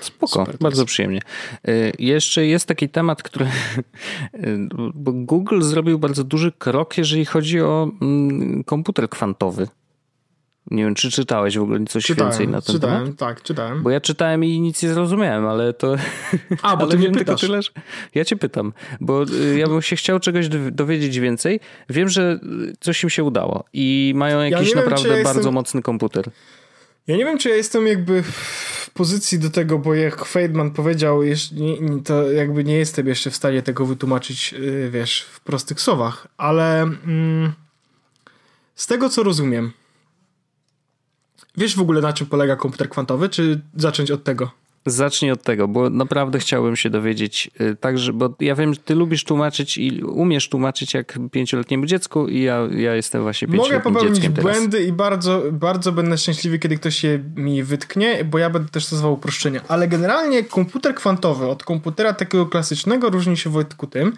Spoko, Super, bardzo przyjemnie. Y, jeszcze jest taki temat, który. *laughs* Bo Google zrobił bardzo duży krok, jeżeli chodzi o mm, komputer kwantowy. Nie wiem, czy czytałeś w ogóle coś czytałem, więcej na ten czytałem, temat? tak, czytałem. Bo ja czytałem i nic nie zrozumiałem, ale to... A, bo *laughs* ty mnie pytasz. Tyle, że... Ja cię pytam, bo y, ja bym się chciał czegoś dowiedzieć więcej. Wiem, że coś im się udało i mają jakiś ja naprawdę wiem, ja bardzo jestem... mocny komputer. Ja nie wiem, czy ja jestem jakby w pozycji do tego, bo jak Feidman powiedział, to jakby nie jestem jeszcze w stanie tego wytłumaczyć, y, wiesz, w prostych słowach, ale mm, z tego, co rozumiem, Wiesz w ogóle na czym polega komputer kwantowy, czy zacząć od tego? Zacznij od tego, bo naprawdę chciałbym się dowiedzieć, y, także, bo ja wiem, że ty lubisz tłumaczyć i umiesz tłumaczyć jak pięcioletniemu dziecku i ja, ja jestem właśnie pięcioletnim Mogę popełnić błędy i bardzo, bardzo będę szczęśliwy, kiedy ktoś się mi wytknie, bo ja będę też stosował uproszczenia. Ale generalnie komputer kwantowy od komputera takiego klasycznego różni się Wojtku tym,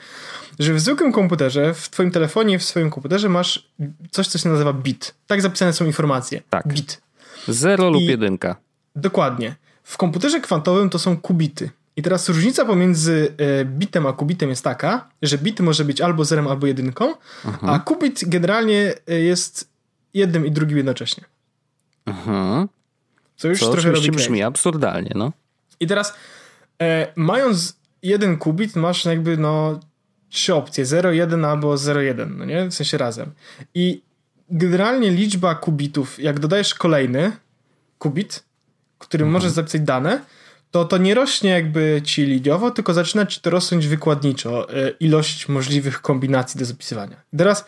że w zwykłym komputerze, w twoim telefonie, w swoim komputerze masz coś, co się nazywa bit. Tak zapisane są informacje. Tak. Bit. Zero lub jedynka. Dokładnie. W komputerze kwantowym to są kubity. I teraz różnica pomiędzy e, bitem a kubitem jest taka, że bit może być albo zerem, albo jedynką, a kubit generalnie e, jest jednym i drugim jednocześnie. Aha. Co już Co trochę robi brzmi absurdalnie, no. I teraz e, mając jeden kubit, masz jakby no trzy opcje, 0, 1 albo 0, 1, no nie? W sensie razem. I generalnie liczba kubitów, jak dodajesz kolejny kubit, którym mhm. możesz zapisać dane, to to nie rośnie jakby ci liniowo, tylko zaczyna ci to rosnąć wykładniczo, e, ilość możliwych kombinacji do zapisywania. Teraz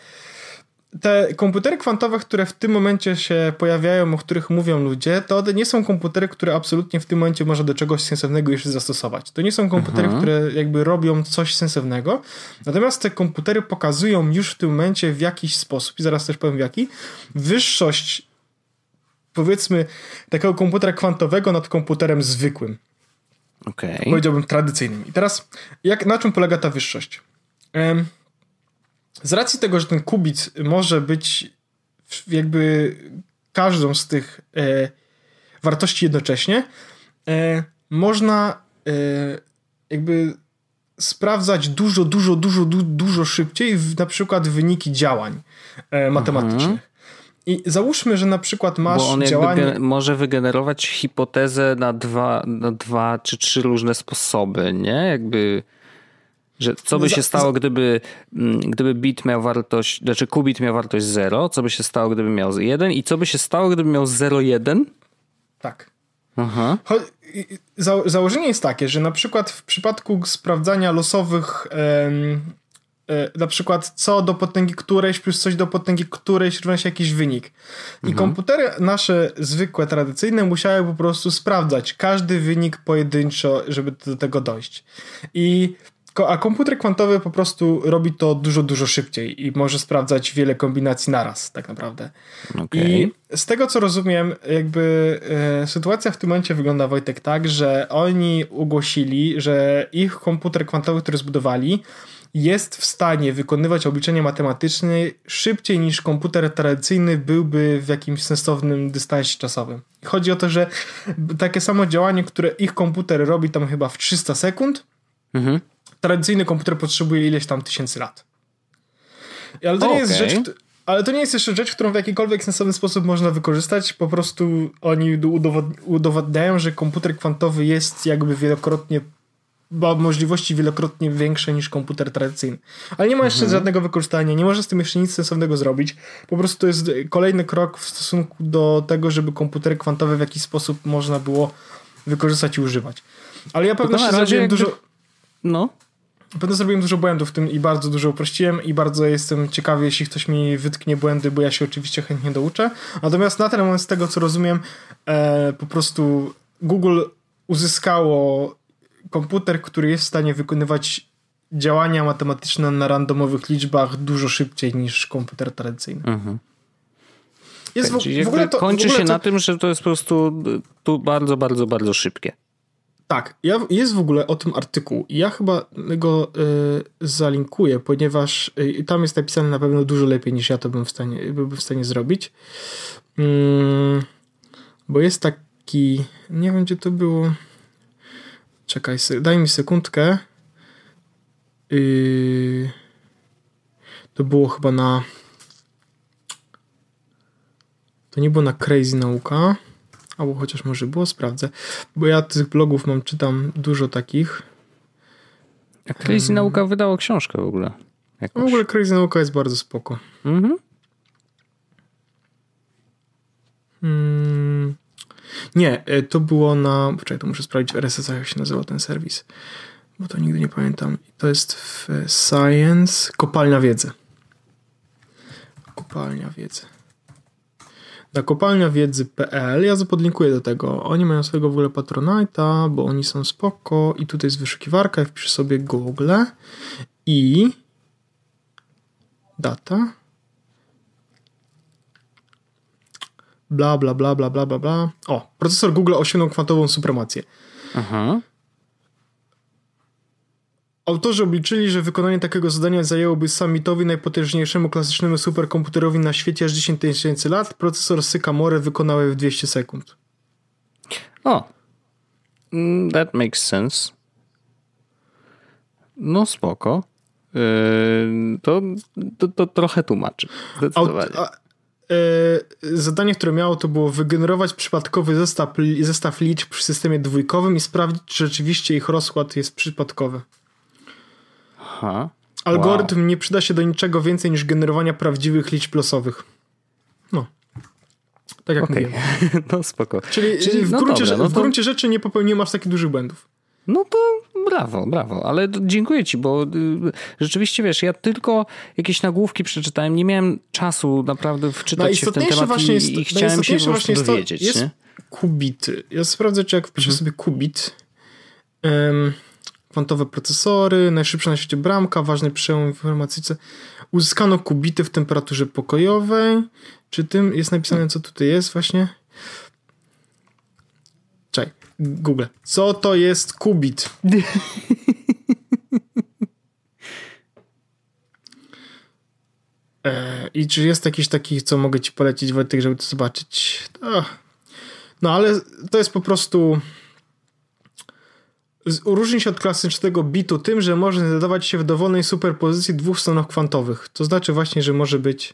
te komputery kwantowe, które w tym momencie się pojawiają, o których mówią ludzie, to nie są komputery, które absolutnie w tym momencie można do czegoś sensownego jeszcze zastosować. To nie są komputery, mhm. które jakby robią coś sensownego. Natomiast te komputery pokazują już w tym momencie w jakiś sposób, i zaraz też powiem w jaki, wyższość powiedzmy takiego komputera kwantowego nad komputerem zwykłym. Okay. Powiedziałbym tradycyjnym. I teraz jak, na czym polega ta wyższość? Um, z racji tego, że ten kubit może być jakby każdą z tych e, wartości jednocześnie, e, można e, jakby sprawdzać dużo, dużo, dużo, du, dużo szybciej w, na przykład wyniki działań e, matematycznych. Mhm. I załóżmy, że na przykład masz Bo on działanie... może wygenerować hipotezę na dwa, na dwa czy trzy różne sposoby, nie? Jakby że co by się stało, gdyby, mm, gdyby bit miał wartość, znaczy kubit miał wartość 0, co by się stało, gdyby miał 1 i co by się stało, gdyby miał 0,1? Tak. Aha. za, założenie jest takie, że na przykład w przypadku sprawdzania losowych E, na przykład co do potęgi którejś plus coś do potęgi którejś równa się jakiś wynik. I mhm. komputery nasze zwykłe, tradycyjne musiały po prostu sprawdzać każdy wynik pojedynczo, żeby do tego dojść. I a komputer kwantowy po prostu robi to dużo, dużo szybciej i może sprawdzać wiele kombinacji naraz, tak naprawdę. Okay. I z tego co rozumiem, jakby e, sytuacja w tym momencie wygląda, Wojtek, tak, że oni ogłosili, że ich komputer kwantowy, który zbudowali, jest w stanie wykonywać obliczenia matematyczne szybciej niż komputer tradycyjny byłby w jakimś sensownym dystansie czasowym. Chodzi o to, że takie samo działanie, które ich komputer robi tam chyba w 300 sekund, mhm. Tradycyjny komputer potrzebuje ileś tam tysięcy lat. Ale to okay. nie jest rzecz, ale to nie jest jeszcze rzecz, którą w jakikolwiek sensowny sposób można wykorzystać. Po prostu oni udowadniają, że komputer kwantowy jest jakby wielokrotnie ma możliwości wielokrotnie większe niż komputer tradycyjny. Ale nie ma jeszcze mhm. żadnego wykorzystania, nie może z tym jeszcze nic sensownego zrobić. Po prostu to jest kolejny krok w stosunku do tego, żeby komputery kwantowe w jakiś sposób można było wykorzystać i używać. Ale ja pewnie zrobiłem jakby... dużo... No. Pewnie zrobiłem dużo błędów w tym i bardzo dużo uprościłem i bardzo jestem ciekawy, jeśli ktoś mi wytknie błędy, bo ja się oczywiście chętnie douczę. Natomiast na ten moment z tego, co rozumiem, e, po prostu Google uzyskało komputer, który jest w stanie wykonywać działania matematyczne na randomowych liczbach dużo szybciej niż komputer tradycyjny. Mhm. Jest w, w, ogóle to, kończy w ogóle się to... na tym, że to jest po prostu tu bardzo, bardzo, bardzo szybkie. Tak, ja, jest w ogóle o tym artykuł. Ja chyba go y, zalinkuję, ponieważ y, tam jest napisane na pewno dużo lepiej niż ja to bym w stanie, bym w stanie zrobić. Y, bo jest taki, nie wiem gdzie to było. Czekaj, daj mi sekundkę. Yy, to było chyba na. To nie było na Crazy Nauka. Albo chociaż może było, sprawdzę. Bo ja tych blogów mam, czytam dużo takich. A Crazy hmm. Nauka wydało książkę w ogóle. Jakoś. W ogóle Crazy Nauka jest bardzo spoko. Mhm. Hmm. Nie, e, to było na. Poczekaj, to muszę sprawdzić w RSS, jak się nazywa ten serwis. Bo to nigdy nie pamiętam. To jest w Science Kopalnia Wiedzy. Kopalnia Wiedzy. Na kopalniawiedzy.pl ja podlinkuję do tego. Oni mają swojego w ogóle Patronite'a, bo oni są spoko i tutaj jest wyszukiwarka, ja wpiszę sobie Google i data bla, bla, bla, bla, bla, bla, bla. O, procesor Google osiągnął kwantową supremację. Aha. Autorzy obliczyli, że wykonanie takiego zadania zajęłoby summitowi najpotężniejszemu klasycznemu superkomputerowi na świecie aż 10 tysięcy lat. Procesor Sycamore wykonał je w 200 sekund. O, mm, that makes sense. No spoko. Yy, to, to, to trochę tłumaczy. Zdecydowanie. Aut, E, zadanie, które miało, to było wygenerować przypadkowy zestaw, zestaw liczb w systemie dwójkowym i sprawdzić, czy rzeczywiście ich rozkład jest przypadkowy. Aha. Algorytm wow. nie przyda się do niczego więcej niż generowania prawdziwych liczb losowych. No. Tak jak okay. mówiłem. *laughs* No spoko. Czyli, Czyli w, no gruncie, dobra, no to... w gruncie rzeczy nie popełniłem aż takich dużych błędów. No to brawo, brawo, ale dziękuję ci, bo y, rzeczywiście wiesz, ja tylko jakieś nagłówki przeczytałem, nie miałem czasu naprawdę wczytać się w ten temat i, jest, i chciałem się po jest dowiedzieć. To, jest nie? kubity. Ja sprawdzę, czy jak wpiszę mhm. sobie kubit, um, kwantowe procesory, najszybsza na świecie bramka, ważny przełom w informatyce. Uzyskano kubity w temperaturze pokojowej. Czy tym jest napisane, co tutaj jest właśnie? Czekaj. Google. Co to jest kubit? e, I czy jest jakiś taki, co mogę ci polecić, Wojtek, żeby to zobaczyć? No ale to jest po prostu różni się od klasycznego bitu tym, że może znajdować się w dowolnej superpozycji dwóch stronach kwantowych. To znaczy właśnie, że może być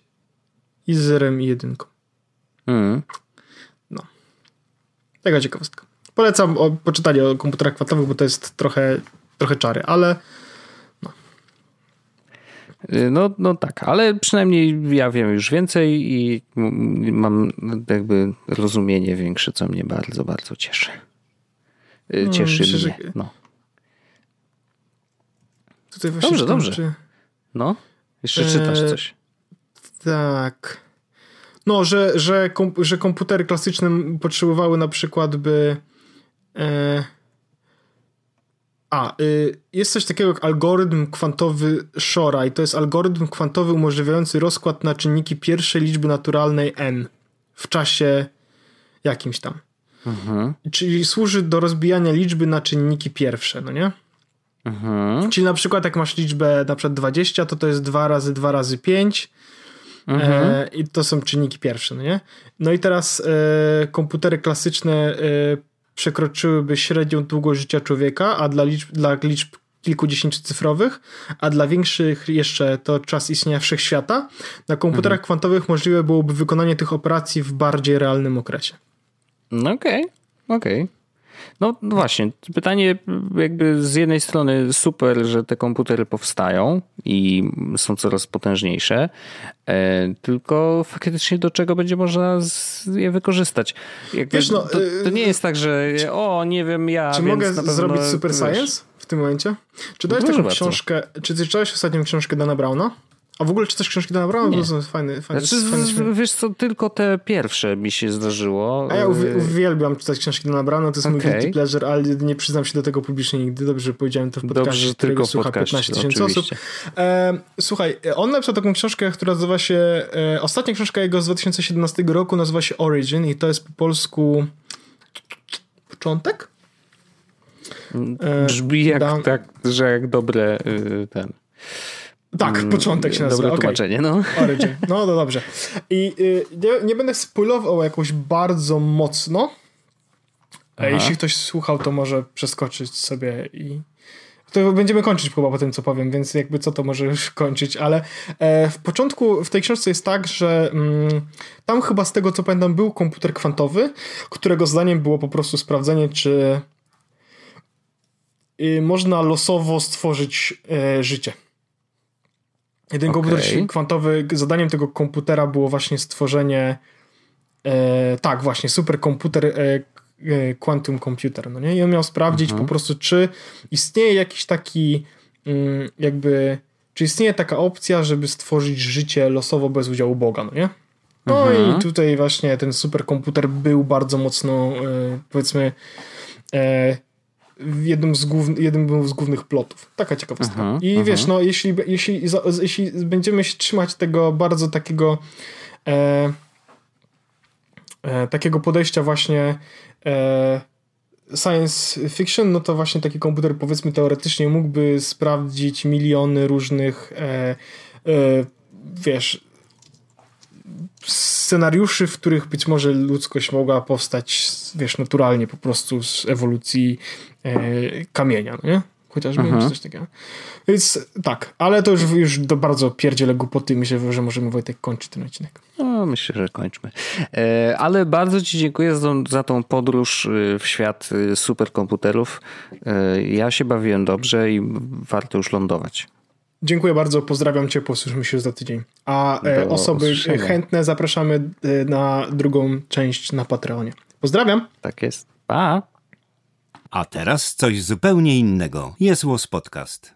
i zerem i jedynką. Mm. No. Taka ciekawostka. Polecam o, poczytanie o komputerach kwantowych, bo to jest trochę, trochę czary, ale no. Y, no, no tak, ale przynajmniej ja wiem już więcej i mam jakby rozumienie większe, co mnie bardzo, bardzo cieszy. No, cieszy myślę, mnie. Że... No. Tutaj właśnie dobrze, dobrze. Czy... No, jeszcze czytasz e... coś. Tak. No, że, że, kom, że komputery klasyczne potrzebowały na przykład by. E, a, y, jest coś takiego jak algorytm kwantowy Shora i to jest algorytm kwantowy umożliwiający rozkład na czynniki pierwszej liczby naturalnej n w czasie jakimś tam. Mhm. Czyli służy do rozbijania liczby na czynniki pierwsze, no nie? Mhm. Czyli na przykład jak masz liczbę na przykład 20, to to jest 2 razy 2 razy 5 mhm. e, i to są czynniki pierwsze, no nie? No i teraz e, komputery klasyczne e, przekroczyłyby średnią długość życia człowieka, a dla liczb, dla liczb kilkudziesięciocyfrowych, a dla większych jeszcze to czas istnienia wszechświata. Na komputerach mhm. kwantowych możliwe byłoby wykonanie tych operacji w bardziej realnym okresie. No okej, okay, okej. Okay. No, no właśnie, pytanie jakby z jednej strony super, że te komputery powstają i są coraz potężniejsze, e, tylko faktycznie do czego będzie można je wykorzystać? Jakby Wiesz, no, to, to, nie jest tak, że o, nie wiem, ja. Czy mogę pewno, zrobić super science w tym momencie? Czy dałeś taką książkę, czy czytałeś ostatnią książkę Dana Browna? A w ogóle czytasz książki Dana Browna? Nie. To fajny, fajny, znaczy, fajny wiesz co, tylko te pierwsze mi się zdarzyło. A ja uwielbiam czytać książki Dana Browna, to jest okay. mój guilty pleasure, ale nie przyznam się do tego publicznie nigdy. Dobrze, że powiedziałem to w podcaście, Dobrze, tylko słucha 15 tysięcy osób. E, słuchaj, on napisał taką książkę, która nazywa się, e, ostatnia książka jego z 2017 roku nazywa się Origin i to jest po polsku początek? E, Brzmi jak, tak, że jak dobre y, ten tak, mm, początek się nazywa. Dobre tłumaczenie, okay. no. *laughs* Origin. No, no dobrze. I y, nie, nie, będę spoilował jakoś bardzo mocno. Aha. Jeśli ktoś słuchał, to może przeskoczyć sobie i... To będziemy kończyć chyba po tym, co powiem, więc jakby co to może już kończyć, ale e, w początku w tej książce jest tak, że mm, tam chyba z tego, co pamiętam, był komputer kwantowy, którego zdaniem było po prostu sprawdzenie, czy y, można losowo stworzyć e, życie. Jeden okay. komputer kwantowy, zadaniem tego komputera było właśnie stworzenie e, tak, właśnie superkomputer e, e, quantum computer, no nie? I on miał sprawdzić mhm. po prostu, czy istnieje jakiś taki mm, jakby, czy istnieje taka opcja, żeby stworzyć życie losowo bez udziału Boga, no nie? No mhm. i tutaj właśnie ten superkomputer był bardzo mocno, e, powiedzmy, e, jednym z, głów, jednym z głównych plotów. Taka ciekawostka. Uh -huh, I uh -huh. wiesz, no jeśli, jeśli, jeśli będziemy się trzymać tego bardzo takiego e, e, takiego podejścia właśnie e, science fiction, no to właśnie taki komputer powiedzmy teoretycznie mógłby sprawdzić miliony różnych e, e, wiesz scenariuszy, w których być może ludzkość mogła powstać, wiesz, naturalnie po prostu z ewolucji kamienia, no nie? Chociażby mhm. coś takiego. Więc tak, ale to już, już do bardzo pierdziele głupoty. Myślę, że możemy Wojtek kończyć ten odcinek. No, myślę, że kończmy. E, ale bardzo Ci dziękuję za tą, za tą podróż e, w świat e, superkomputerów. E, ja się bawiłem dobrze i warto już lądować. Dziękuję bardzo, pozdrawiam Cię, posłyszymy się za tydzień. A e, osoby chętne zapraszamy e, na drugą część na Patreonie. Pozdrawiam. Tak jest. Pa. A teraz coś zupełnie innego. Jest Podcast.